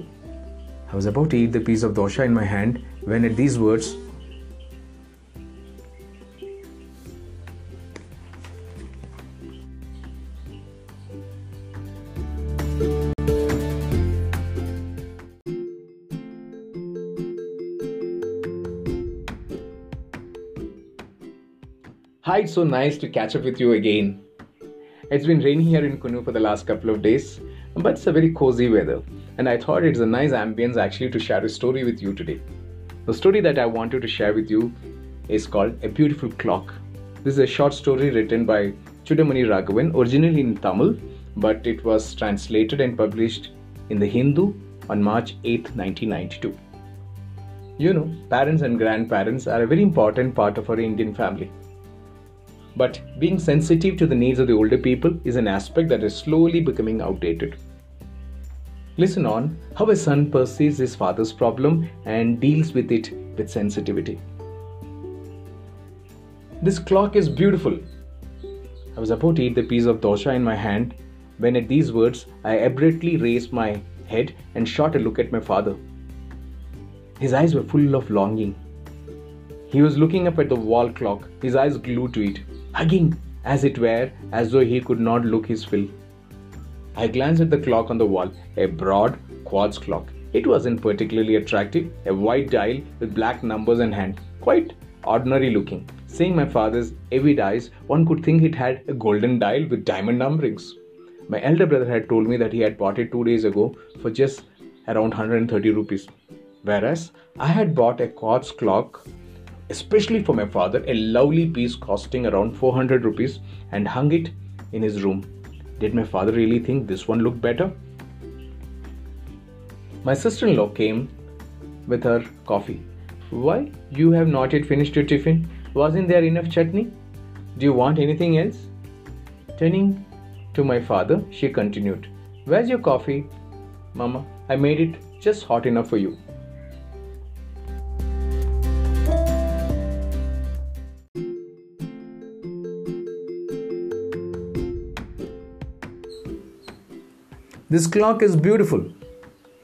I was about to eat the piece of dosha in my hand when at these words, Hi, it's so nice to catch up with you again. It's been raining here in Coonoor for the last couple of days, but it's a very cozy weather, and I thought it's a nice ambience actually to share a story with you today. The story that I wanted to share with you is called A Beautiful Clock. This is a short story written by Chudamani Raghavan, originally in Tamil, but it was translated and published in the Hindu on March 8, 1992. You know, parents and grandparents are a very important part of our Indian family. But being sensitive to the needs of the older people is an aspect that is slowly becoming outdated. Listen on how a son perceives his father's problem and deals with it with sensitivity. This clock is beautiful. I was about to eat the piece of dosha in my hand when, at these words, I abruptly raised my head and shot a look at my father. His eyes were full of longing. He was looking up at the wall clock, his eyes glued to it hugging, as it were, as though he could not look his fill. I glanced at the clock on the wall, a broad quartz clock. It wasn't particularly attractive, a white dial with black numbers and hand, quite ordinary looking. Seeing my father's avid eyes, one could think it had a golden dial with diamond numberings. My elder brother had told me that he had bought it two days ago for just around 130 rupees, whereas I had bought a quartz clock especially for my father, a lovely piece costing around 400 rupees and hung it in his room. Did my father really think this one looked better? My sister in law came with her coffee. Why? You have not yet finished your tiffin? Wasn't there enough chutney? Do you want anything else? Turning to my father, she continued, Where's your coffee? Mama, I made it just hot enough for you. This clock is beautiful.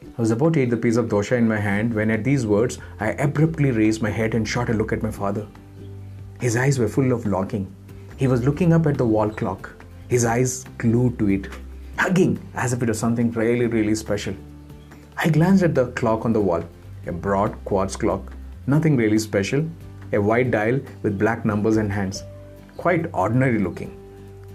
I was about to eat the piece of dosha in my hand when, at these words, I abruptly raised my head and shot a look at my father. His eyes were full of longing. He was looking up at the wall clock, his eyes glued to it, hugging as if it was something really, really special. I glanced at the clock on the wall, a broad quartz clock, nothing really special, a white dial with black numbers and hands, quite ordinary looking.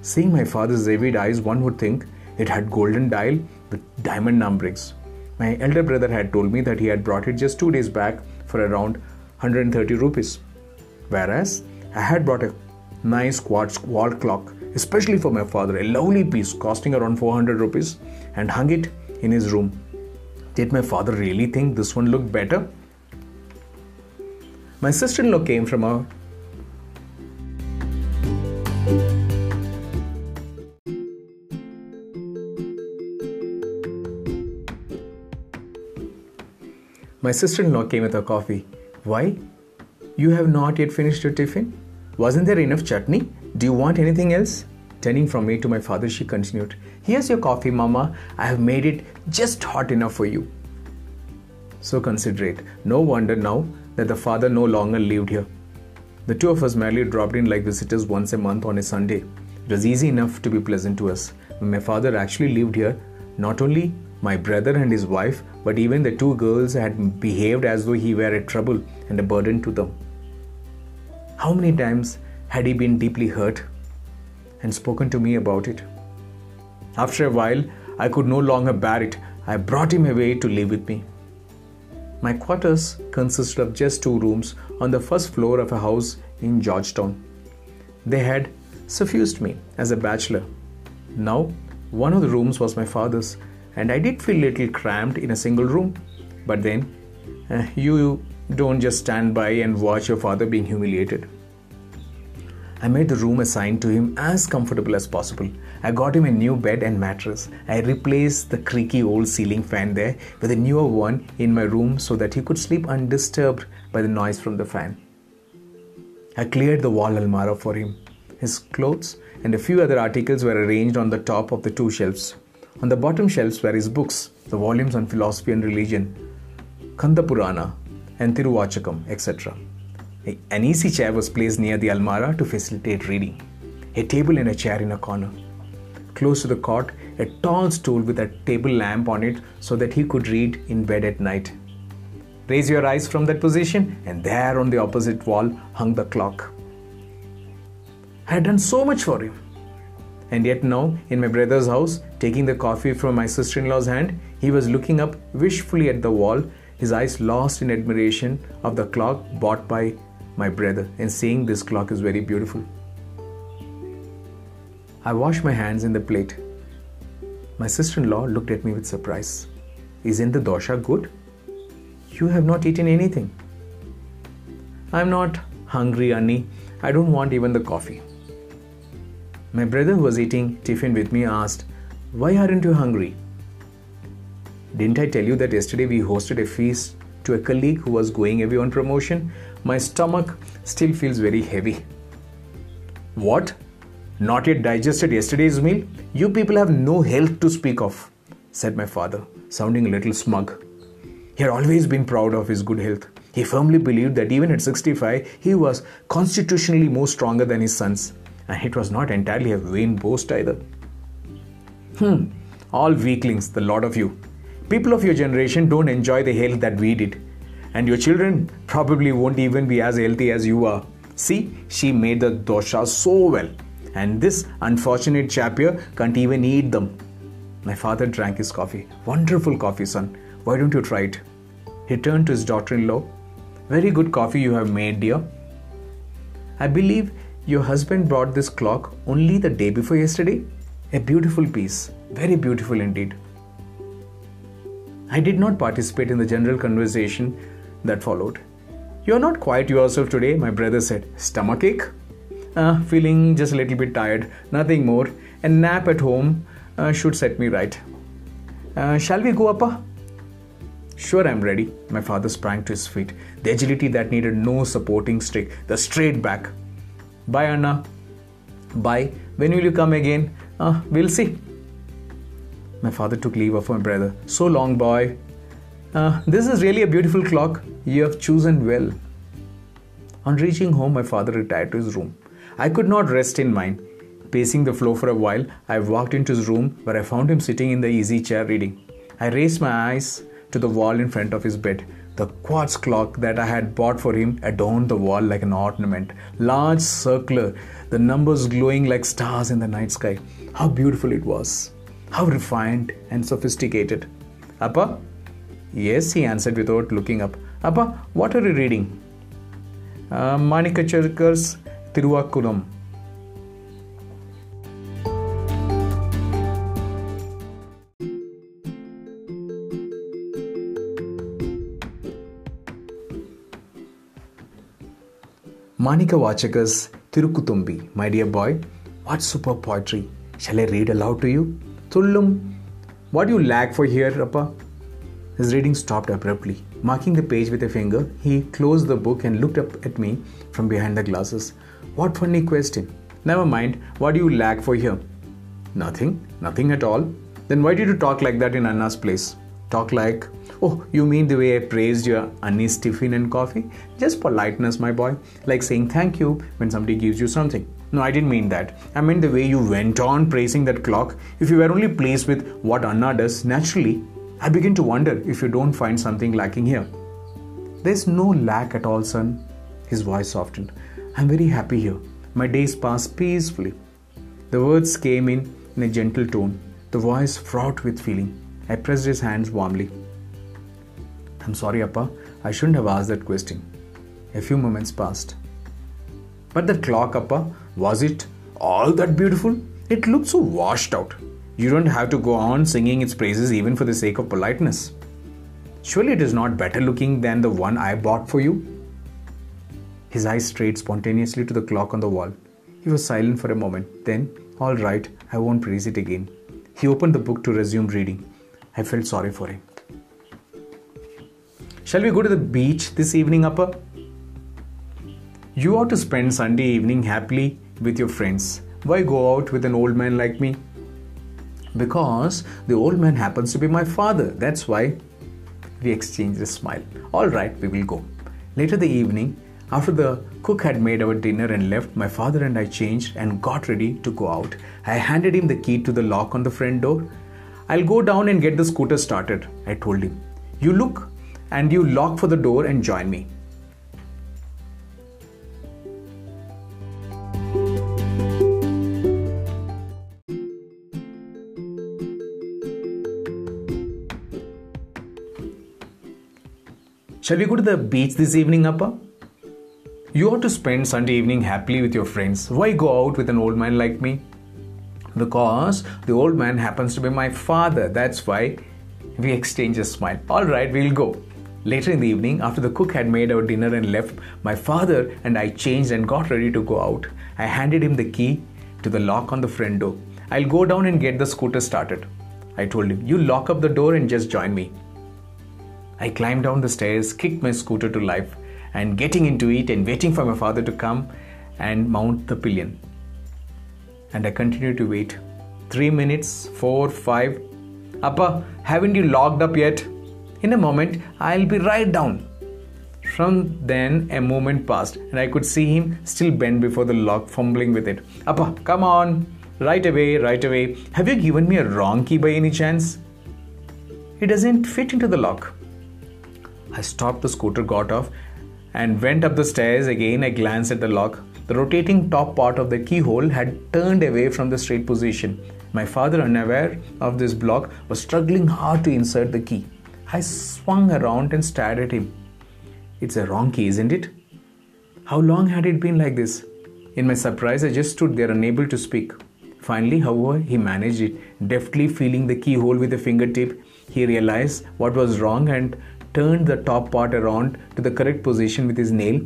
Seeing my father's avid eyes, one would think it had golden dial with diamond numberings. My elder brother had told me that he had brought it just two days back for around 130 rupees. Whereas I had brought a nice quartz wall clock, especially for my father, a lovely piece costing around 400 rupees, and hung it in his room. Did my father really think this one looked better? My sister in law came from a My sister in law came with her coffee. Why? You have not yet finished your tiffin? Wasn't there enough chutney? Do you want anything else? Turning from me to my father, she continued, Here's your coffee, Mama. I have made it just hot enough for you. So considerate. No wonder now that the father no longer lived here. The two of us merely dropped in like visitors once a month on a Sunday. It was easy enough to be pleasant to us. When my father actually lived here, not only my brother and his wife, but even the two girls had behaved as though he were a trouble and a burden to them. How many times had he been deeply hurt and spoken to me about it? After a while, I could no longer bear it. I brought him away to live with me. My quarters consisted of just two rooms on the first floor of a house in Georgetown. They had suffused me as a bachelor. Now, one of the rooms was my father's, and I did feel a little cramped in a single room. But then, uh, you don't just stand by and watch your father being humiliated. I made the room assigned to him as comfortable as possible. I got him a new bed and mattress. I replaced the creaky old ceiling fan there with a newer one in my room so that he could sleep undisturbed by the noise from the fan. I cleared the wall almara for him. His clothes and a few other articles were arranged on the top of the two shelves. On the bottom shelves were his books, the volumes on philosophy and religion, Kanda Purana, and etc. An easy chair was placed near the almara to facilitate reading. A table and a chair in a corner. Close to the cot, a tall stool with a table lamp on it so that he could read in bed at night. Raise your eyes from that position, and there on the opposite wall hung the clock. I had done so much for him. And yet now, in my brother's house, taking the coffee from my sister in law's hand, he was looking up wishfully at the wall, his eyes lost in admiration of the clock bought by my brother, and saying this clock is very beautiful. I washed my hands in the plate. My sister in law looked at me with surprise. Isn't the dosha good? You have not eaten anything. I'm not hungry, Annie. I don't want even the coffee. My brother, who was eating tiffin with me, asked, Why aren't you hungry? Didn't I tell you that yesterday we hosted a feast to a colleague who was going away on promotion? My stomach still feels very heavy. What? Not yet digested yesterday's meal? You people have no health to speak of, said my father, sounding a little smug. He had always been proud of his good health. He firmly believed that even at 65, he was constitutionally more stronger than his sons and it was not entirely a vain boast either. Hmm, all weaklings, the lot of you. People of your generation don't enjoy the health that we did, and your children probably won't even be as healthy as you are. See, she made the dosha so well, and this unfortunate chap here can't even eat them. My father drank his coffee. Wonderful coffee, son. Why don't you try it? He turned to his daughter in law. Very good coffee you have made, dear. I believe your husband brought this clock only the day before yesterday? A beautiful piece, very beautiful indeed. I did not participate in the general conversation that followed. You're not quite yourself today, my brother said. Stomachache? Uh, feeling just a little bit tired, nothing more. A nap at home uh, should set me right. Uh, shall we go, Appa? Sure, I'm ready. My father sprang to his feet. The agility that needed no supporting stick, the straight back, Bye, Anna. Bye. When will you come again? Uh, we'll see. My father took leave of my brother. So long, boy. Uh, this is really a beautiful clock. You have chosen well. On reaching home, my father retired to his room. I could not rest in mine. Pacing the floor for a while, I walked into his room where I found him sitting in the easy chair reading. I raised my eyes to the wall in front of his bed. The quartz clock that I had bought for him adorned the wall like an ornament, large, circular, the numbers glowing like stars in the night sky. How beautiful it was! How refined and sophisticated. Appa? Yes, he answered without looking up. Appa, what are you reading? Uh, Manikacharkar's Thiruvakuram. Manika Vachakar's Tirukutumbi. My dear boy, what superb poetry. Shall I read aloud to you? Tullum, what do you lack for here, Appa? His reading stopped abruptly. Marking the page with a finger, he closed the book and looked up at me from behind the glasses. What funny question. Never mind, what do you lack for here? Nothing, nothing at all. Then why did you talk like that in Anna's place? Talk like, oh, you mean the way I praised your anise tiffin and coffee? Just politeness, my boy. Like saying thank you when somebody gives you something. No, I didn't mean that. I meant the way you went on praising that clock. If you were only pleased with what Anna does, naturally, I begin to wonder if you don't find something lacking here. There's no lack at all, son. His voice softened. I'm very happy here. My days pass peacefully. The words came in in a gentle tone, the voice fraught with feeling. I pressed his hands warmly. I'm sorry, Appa. I shouldn't have asked that question. A few moments passed. But that clock, Appa, was it all that beautiful? It looked so washed out. You don't have to go on singing its praises even for the sake of politeness. Surely it is not better looking than the one I bought for you? His eyes strayed spontaneously to the clock on the wall. He was silent for a moment. Then, all right, I won't praise it again. He opened the book to resume reading. I felt sorry for him. Shall we go to the beach this evening, Appa? You ought to spend Sunday evening happily with your friends. Why go out with an old man like me? Because the old man happens to be my father. That's why. We exchanged a smile. All right, we will go. Later the evening, after the cook had made our dinner and left, my father and I changed and got ready to go out. I handed him the key to the lock on the front door. I'll go down and get the scooter started, I told him. You look and you lock for the door and join me. Shall we go to the beach this evening, Appa? You ought to spend Sunday evening happily with your friends. Why go out with an old man like me? Because the old man happens to be my father. That's why we exchange a smile. All right, we'll go. Later in the evening, after the cook had made our dinner and left, my father and I changed and got ready to go out. I handed him the key to the lock on the front door. I'll go down and get the scooter started. I told him, You lock up the door and just join me. I climbed down the stairs, kicked my scooter to life, and getting into it and waiting for my father to come and mount the pillion. And I continued to wait. Three minutes, four, five. Appa, haven't you locked up yet? In a moment, I'll be right down. From then, a moment passed, and I could see him still bent before the lock, fumbling with it. Appa, come on! Right away, right away. Have you given me a wrong key by any chance? It doesn't fit into the lock. I stopped the scooter, got off, and went up the stairs. Again, I glanced at the lock. The rotating top part of the keyhole had turned away from the straight position. My father, unaware of this block, was struggling hard to insert the key. I swung around and stared at him. It's a wrong key, isn't it? How long had it been like this? In my surprise, I just stood there unable to speak. Finally, however, he managed it. Deftly feeling the keyhole with a fingertip, he realized what was wrong and turned the top part around to the correct position with his nail,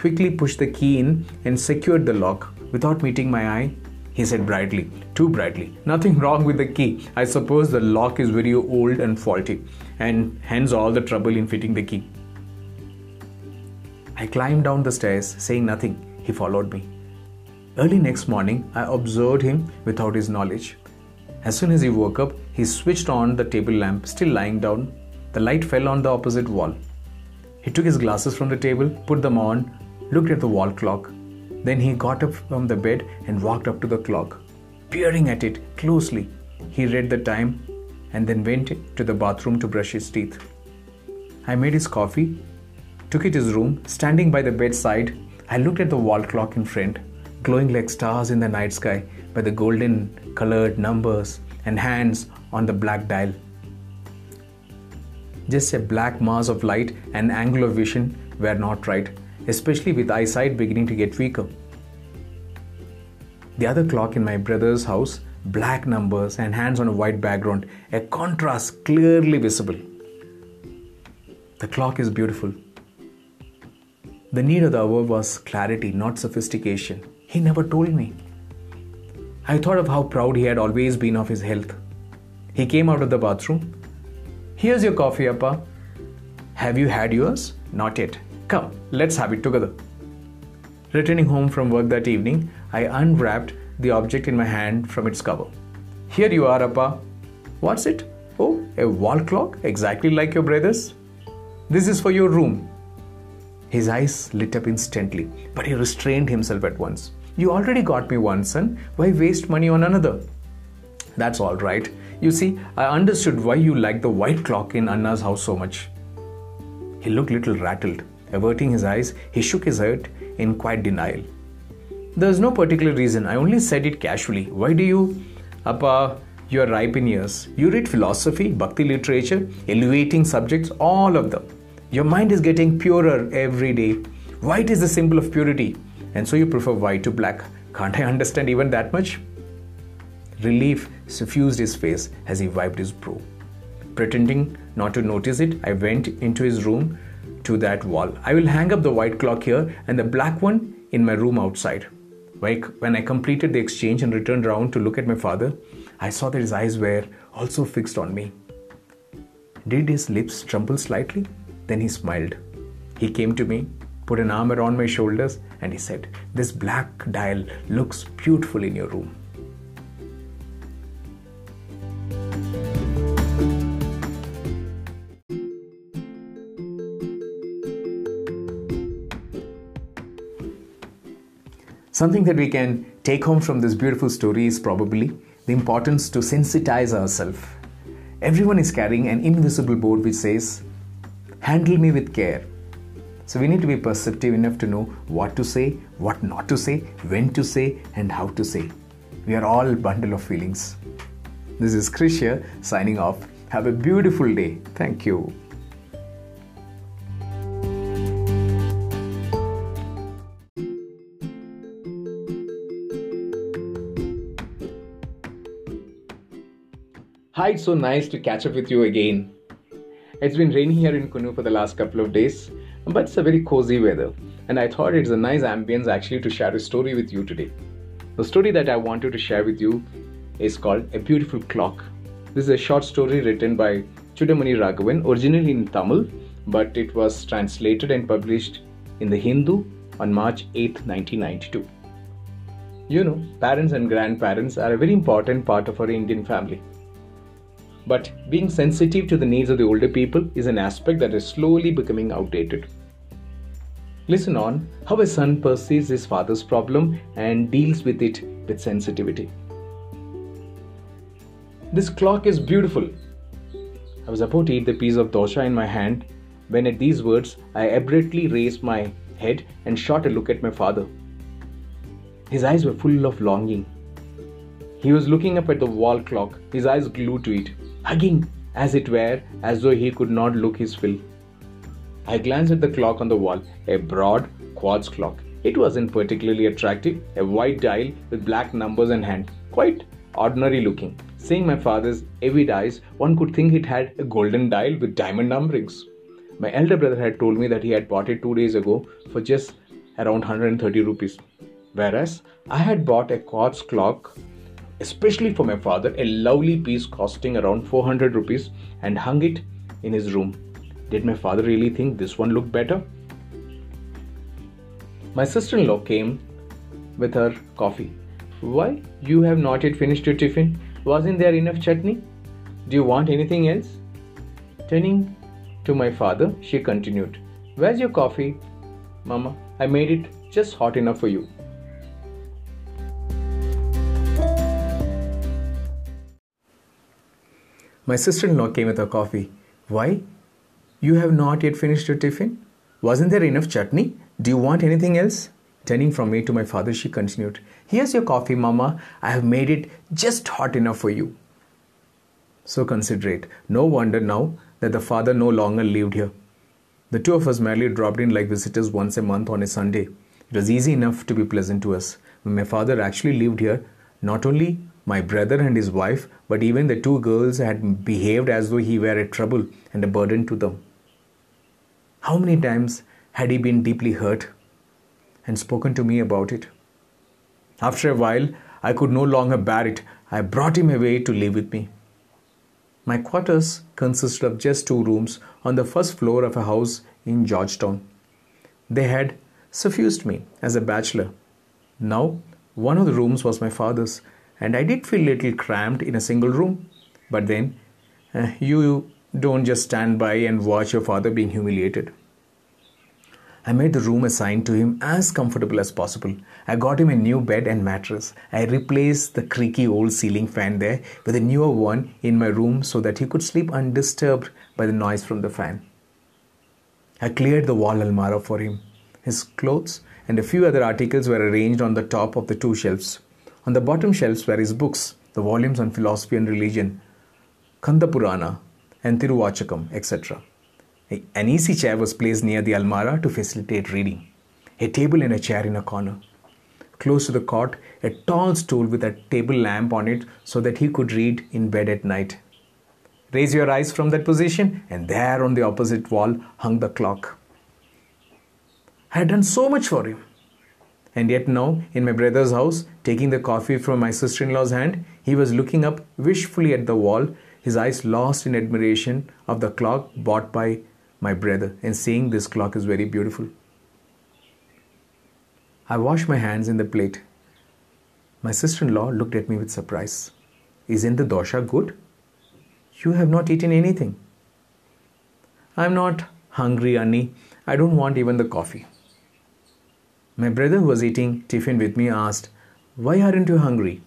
quickly pushed the key in, and secured the lock. Without meeting my eye, he said brightly, too brightly, Nothing <laughs> wrong with the key. I suppose the lock is very old and faulty, and hence all the trouble in fitting the key. I climbed down the stairs, saying nothing. He followed me. Early next morning, I observed him without his knowledge. As soon as he woke up, he switched on the table lamp, still lying down. The light fell on the opposite wall. He took his glasses from the table, put them on, looked at the wall clock. Then he got up from the bed and walked up to the clock. Peering at it closely, he read the time and then went to the bathroom to brush his teeth. I made his coffee, took it to his room, standing by the bedside. I looked at the wall clock in front, glowing like stars in the night sky by the golden colored numbers and hands on the black dial. Just a black mass of light and angle of vision were not right, especially with eyesight beginning to get weaker. The other clock in my brother's house, black numbers and hands on a white background, a contrast clearly visible. The clock is beautiful. The need of the hour was clarity, not sophistication. He never told me. I thought of how proud he had always been of his health. He came out of the bathroom. Here's your coffee, Appa. Have you had yours? Not yet. Come, let's have it together. Returning home from work that evening, I unwrapped the object in my hand from its cover. Here you are, Appa. What's it? Oh, a wall clock, exactly like your brother's. This is for your room. His eyes lit up instantly, but he restrained himself at once. You already got me one, son. Why waste money on another? That's all right. You see, I understood why you liked the white clock in Anna's house so much. He looked little rattled. Averting his eyes, he shook his head in quiet denial. There's no particular reason. I only said it casually. Why do you, Appa, you're ripe in years. You read philosophy, bhakti literature, elevating subjects, all of them. Your mind is getting purer every day. White is the symbol of purity, and so you prefer white to black. Can't I understand even that much? Relief suffused his face as he wiped his brow. Pretending not to notice it, I went into his room to that wall. I will hang up the white clock here and the black one in my room outside. When I completed the exchange and returned round to look at my father, I saw that his eyes were also fixed on me. Did his lips tremble slightly? Then he smiled. He came to me, put an arm around my shoulders, and he said, This black dial looks beautiful in your room. Something that we can take home from this beautiful story is probably the importance to sensitize ourselves. Everyone is carrying an invisible board which says, handle me with care. So we need to be perceptive enough to know what to say, what not to say, when to say, and how to say. We are all bundle of feelings. This is Krish here, signing off. Have a beautiful day. Thank you. Hi, it's so nice to catch up with you again. It's been raining here in Coonoor for the last couple of days, but it's a very cozy weather, and I thought it's a nice ambience actually to share a story with you today. The story that I wanted to share with you is called A Beautiful Clock. This is a short story written by Chudamani Raghavan, originally in Tamil, but it was translated and published in the Hindu on March 8, 1992. You know, parents and grandparents are a very important part of our Indian family. But being sensitive to the needs of the older people is an aspect that is slowly becoming outdated. Listen on how a son perceives his father's problem and deals with it with sensitivity. This clock is beautiful. I was about to eat the piece of dosha in my hand when, at these words, I abruptly raised my head and shot a look at my father. His eyes were full of longing. He was looking up at the wall clock, his eyes glued to it hugging as it were, as though he could not look his fill. I glanced at the clock on the wall, a broad quartz clock. It wasn't particularly attractive, a white dial with black numbers and hand, quite ordinary looking. Seeing my father's avid eyes, one could think it had a golden dial with diamond numberings. My elder brother had told me that he had bought it two days ago for just around 130 rupees, whereas I had bought a quartz clock especially for my father, a lovely piece costing around 400 rupees and hung it in his room. Did my father really think this one looked better? My sister in law came with her coffee. Why, you have not yet finished your tiffin? Wasn't there enough chutney? Do you want anything else? Turning to my father, she continued, Where's your coffee? Mama, I made it just hot enough for you. My sister in law came with her coffee. Why? You have not yet finished your tiffin? Wasn't there enough chutney? Do you want anything else? Turning from me to my father, she continued, Here's your coffee, Mama. I have made it just hot enough for you. So considerate. No wonder now that the father no longer lived here. The two of us merely dropped in like visitors once a month on a Sunday. It was easy enough to be pleasant to us. When my father actually lived here, not only my brother and his wife, but even the two girls had behaved as though he were a trouble and a burden to them. How many times had he been deeply hurt and spoken to me about it? After a while, I could no longer bear it. I brought him away to live with me. My quarters consisted of just two rooms on the first floor of a house in Georgetown. They had suffused me as a bachelor. Now, one of the rooms was my father's, and I did feel a little cramped in a single room. But then, uh, you don't just stand by and watch your father being humiliated. I made the room assigned to him as comfortable as possible. I got him a new bed and mattress. I replaced the creaky old ceiling fan there with a newer one in my room so that he could sleep undisturbed by the noise from the fan. I cleared the wall almirah for him. His clothes and a few other articles were arranged on the top of the two shelves. On the bottom shelves were his books, the volumes on philosophy and religion, Kanda Purana and Tiruvachakam, etc. An easy chair was placed near the almirah to facilitate reading. A table and a chair in a corner. Close to the cot, a tall stool with a table lamp on it so that he could read in bed at night. Raise your eyes from that position, and there on the opposite wall hung the clock. I had done so much for him. And yet now, in my brother's house, taking the coffee from my sister in law's hand, he was looking up wishfully at the wall, his eyes lost in admiration of the clock bought by my brother, and saying, This clock is very beautiful. I washed my hands in the plate. My sister in law looked at me with surprise. Isn't the dosa good? You have not eaten anything. I'm not hungry, Annie. I don't want even the coffee. My brother, who was eating tiffin with me, asked, Why aren't you hungry?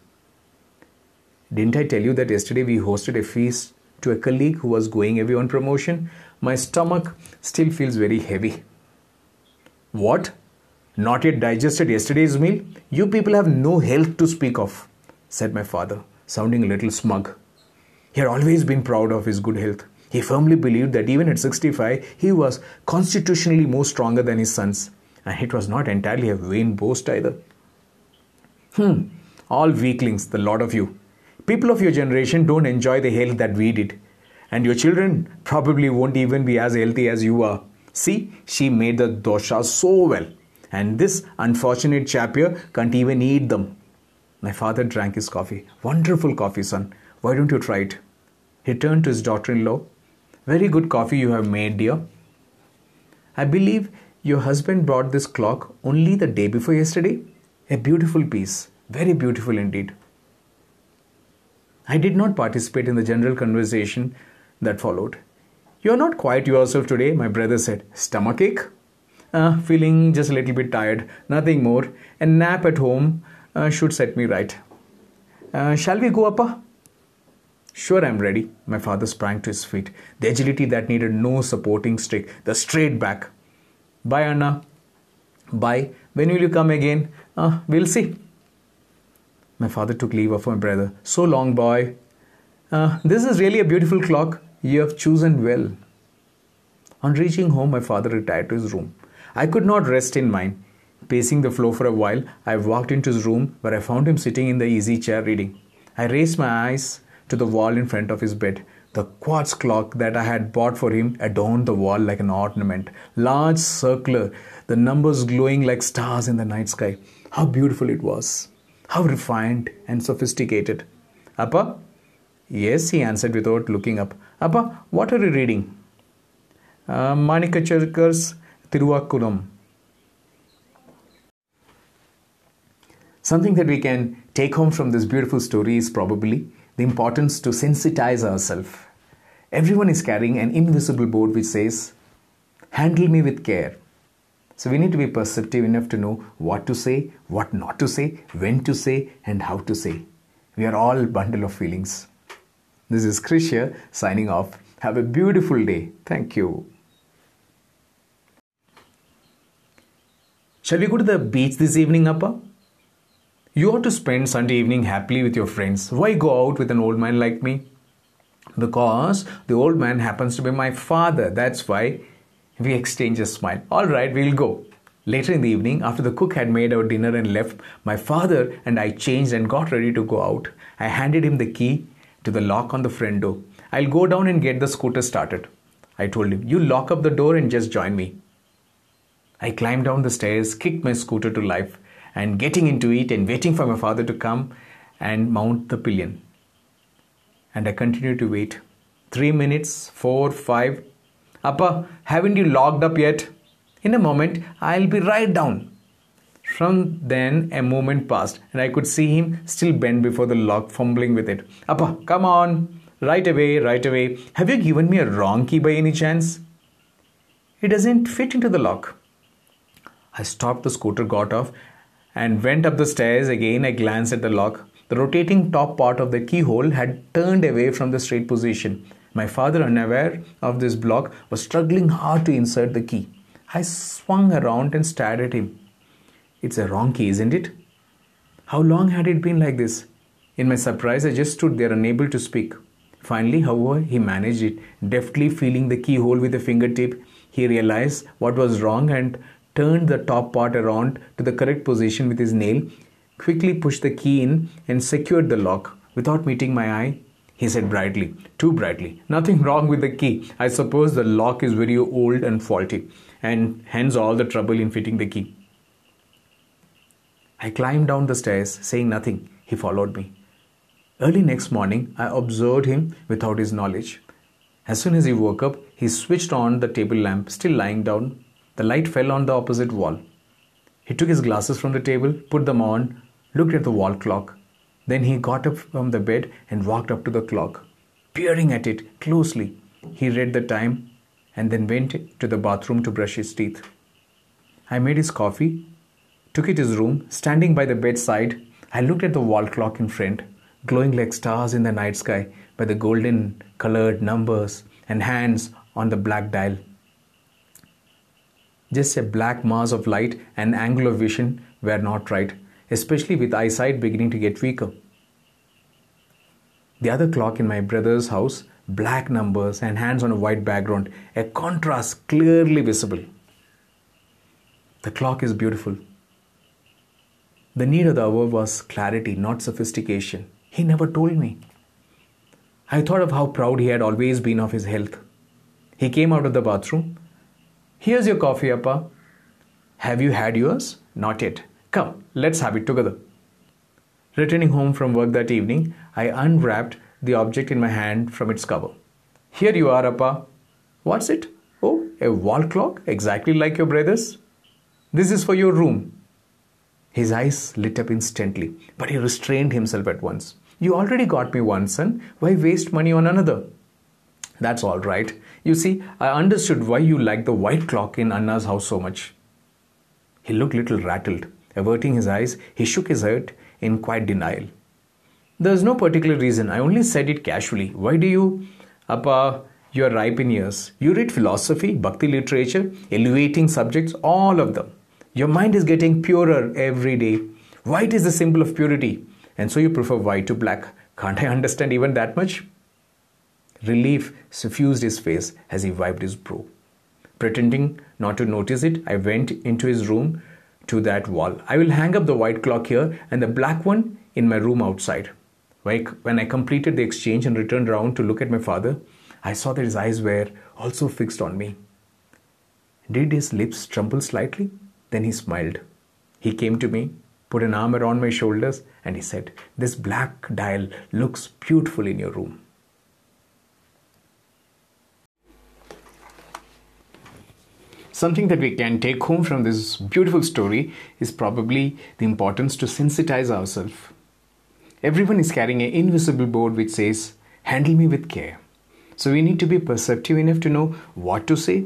Didn't I tell you that yesterday we hosted a feast to a colleague who was going away on promotion? My stomach still feels very heavy. What? Not yet digested yesterday's meal? You people have no health to speak of, said my father, sounding a little smug. He had always been proud of his good health. He firmly believed that even at 65, he was constitutionally more stronger than his sons and it was not entirely a vain boast either. Hmm, all weaklings, the lot of you. People of your generation don't enjoy the health that we did, and your children probably won't even be as healthy as you are. See, she made the dosa so well, and this unfortunate chap here can't even eat them. My father drank his coffee. Wonderful coffee, son. Why don't you try it? He turned to his daughter in law. Very good coffee you have made, dear. I believe your husband brought this clock only the day before yesterday? A beautiful piece, very beautiful indeed. I did not participate in the general conversation that followed. You are not quite yourself today, my brother said. Stomachache? Uh, feeling just a little bit tired, nothing more. A nap at home uh, should set me right. Uh, shall we go, Appa? Sure, I'm ready. My father sprang to his feet. The agility that needed no supporting stick, the straight back. Bye, Anna. Bye. When will you come again? Uh, we'll see. My father took leave of my brother. So long, boy. Uh, this is really a beautiful clock. You have chosen well. On reaching home, my father retired to his room. I could not rest in mine. Pacing the floor for a while, I walked into his room where I found him sitting in the easy chair reading. I raised my eyes to the wall in front of his bed. The quartz clock that I had bought for him adorned the wall like an ornament, large, circular, the numbers glowing like stars in the night sky. How beautiful it was! How refined and sophisticated. Appa? Yes, he answered without looking up. Appa, what are you reading? Uh, Manikkavachakar's Tiruvachakam. Something that we can take home from this beautiful story is probably the importance to sensitize ourselves. Everyone is carrying an invisible board which says, Handle me with care. So we need to be perceptive enough to know what to say, what not to say, when to say, and how to say. We are all bundle of feelings. This is Krish here signing off. Have a beautiful day. Thank you. Shall we go to the beach this evening, Appa? You ought to spend Sunday evening happily with your friends. Why go out with an old man like me? Because the old man happens to be my father. That's why we exchange a smile. All right, we'll go. Later in the evening, after the cook had made our dinner and left, my father and I changed and got ready to go out. I handed him the key to the lock on the front door. I'll go down and get the scooter started. I told him, You lock up the door and just join me. I climbed down the stairs, kicked my scooter to life, and getting into it and waiting for my father to come and mount the pillion. And I continued to wait. Three minutes, four, five. Appa, haven't you locked up yet? In a moment, I'll be right down. From then, a moment passed, and I could see him still bent before the lock, fumbling with it. Appa, come on! Right away, right away. Have you given me a wrong key by any chance? It doesn't fit into the lock. I stopped the scooter, got off, and went up the stairs. Again, I glanced at the lock. The rotating top part of the keyhole had turned away from the straight position. My father, unaware of this block, was struggling hard to insert the key. I swung around and stared at him. It's a wrong key, isn't it? How long had it been like this? In my surprise, I just stood there unable to speak. Finally, however, he managed it. Deftly feeling the keyhole with a fingertip, he realized what was wrong and turned the top part around to the correct position with his nail, quickly pushed the key in, and secured the lock. Without meeting my eye, he said brightly, too brightly, Nothing <laughs> wrong with the key. I suppose the lock is very old and faulty, and hence all the trouble in fitting the key. I climbed down the stairs, saying nothing. He followed me. Early next morning, I observed him without his knowledge. As soon as he woke up, he switched on the table lamp, still lying down. The light fell on the opposite wall. He took his glasses from the table, put them on, looked at the wall clock. Then he got up from the bed and walked up to the clock. Peering at it closely, he read the time and then went to the bathroom to brush his teeth. I made his coffee, took it to his room, standing by the bedside. I looked at the wall clock in front glowing like stars in the night sky by the golden colored numbers and hands on the black dial. Just a black mass of light and angle of vision were not right, especially with eyesight beginning to get weaker. The other clock in my brother's house, black numbers and hands on a white background, a contrast clearly visible. The clock is beautiful. The need of the hour was clarity, not sophistication. He never told me. I thought of how proud he had always been of his health. He came out of the bathroom. Here's your coffee, Appa. Have you had yours? Not yet. Come, let's have it together. Returning home from work that evening, I unwrapped the object in my hand from its cover. Here you are, Appa. What's it? Oh, a wall clock, exactly like your brother's. This is for your room. His eyes lit up instantly, but he restrained himself at once. You already got me one, son. Why waste money on another? That's all right. You see, I understood why you liked the white clock in Anna's house so much. He looked little rattled. Averting his eyes, he shook his head in quiet denial. There's no particular reason. I only said it casually. Why do you? Appa, you're ripe in years. You read philosophy, bhakti literature, elevating subjects, all of them. Your mind is getting purer every day. White is the symbol of purity and so you prefer white to black. Can't I understand even that much? Relief suffused his face as he wiped his brow. Pretending not to notice it, I went into his room to that wall. I will hang up the white clock here and the black one in my room outside. When I completed the exchange and returned round to look at my father, I saw that his eyes were also fixed on me. Did his lips tremble slightly? Then he smiled. He came to me, put an arm around my shoulders, and he said, This black dial looks beautiful in your room. Something that we can take home from this beautiful story is probably the importance to sensitize ourselves. Everyone is carrying an invisible board which says, Handle me with care. So we need to be perceptive enough to know what to say,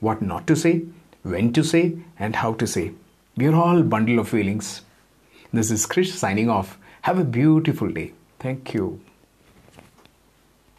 what not to say, when to say, and how to say. We are all bundle of feelings. This is Krish signing off. Have a beautiful day. Thank you.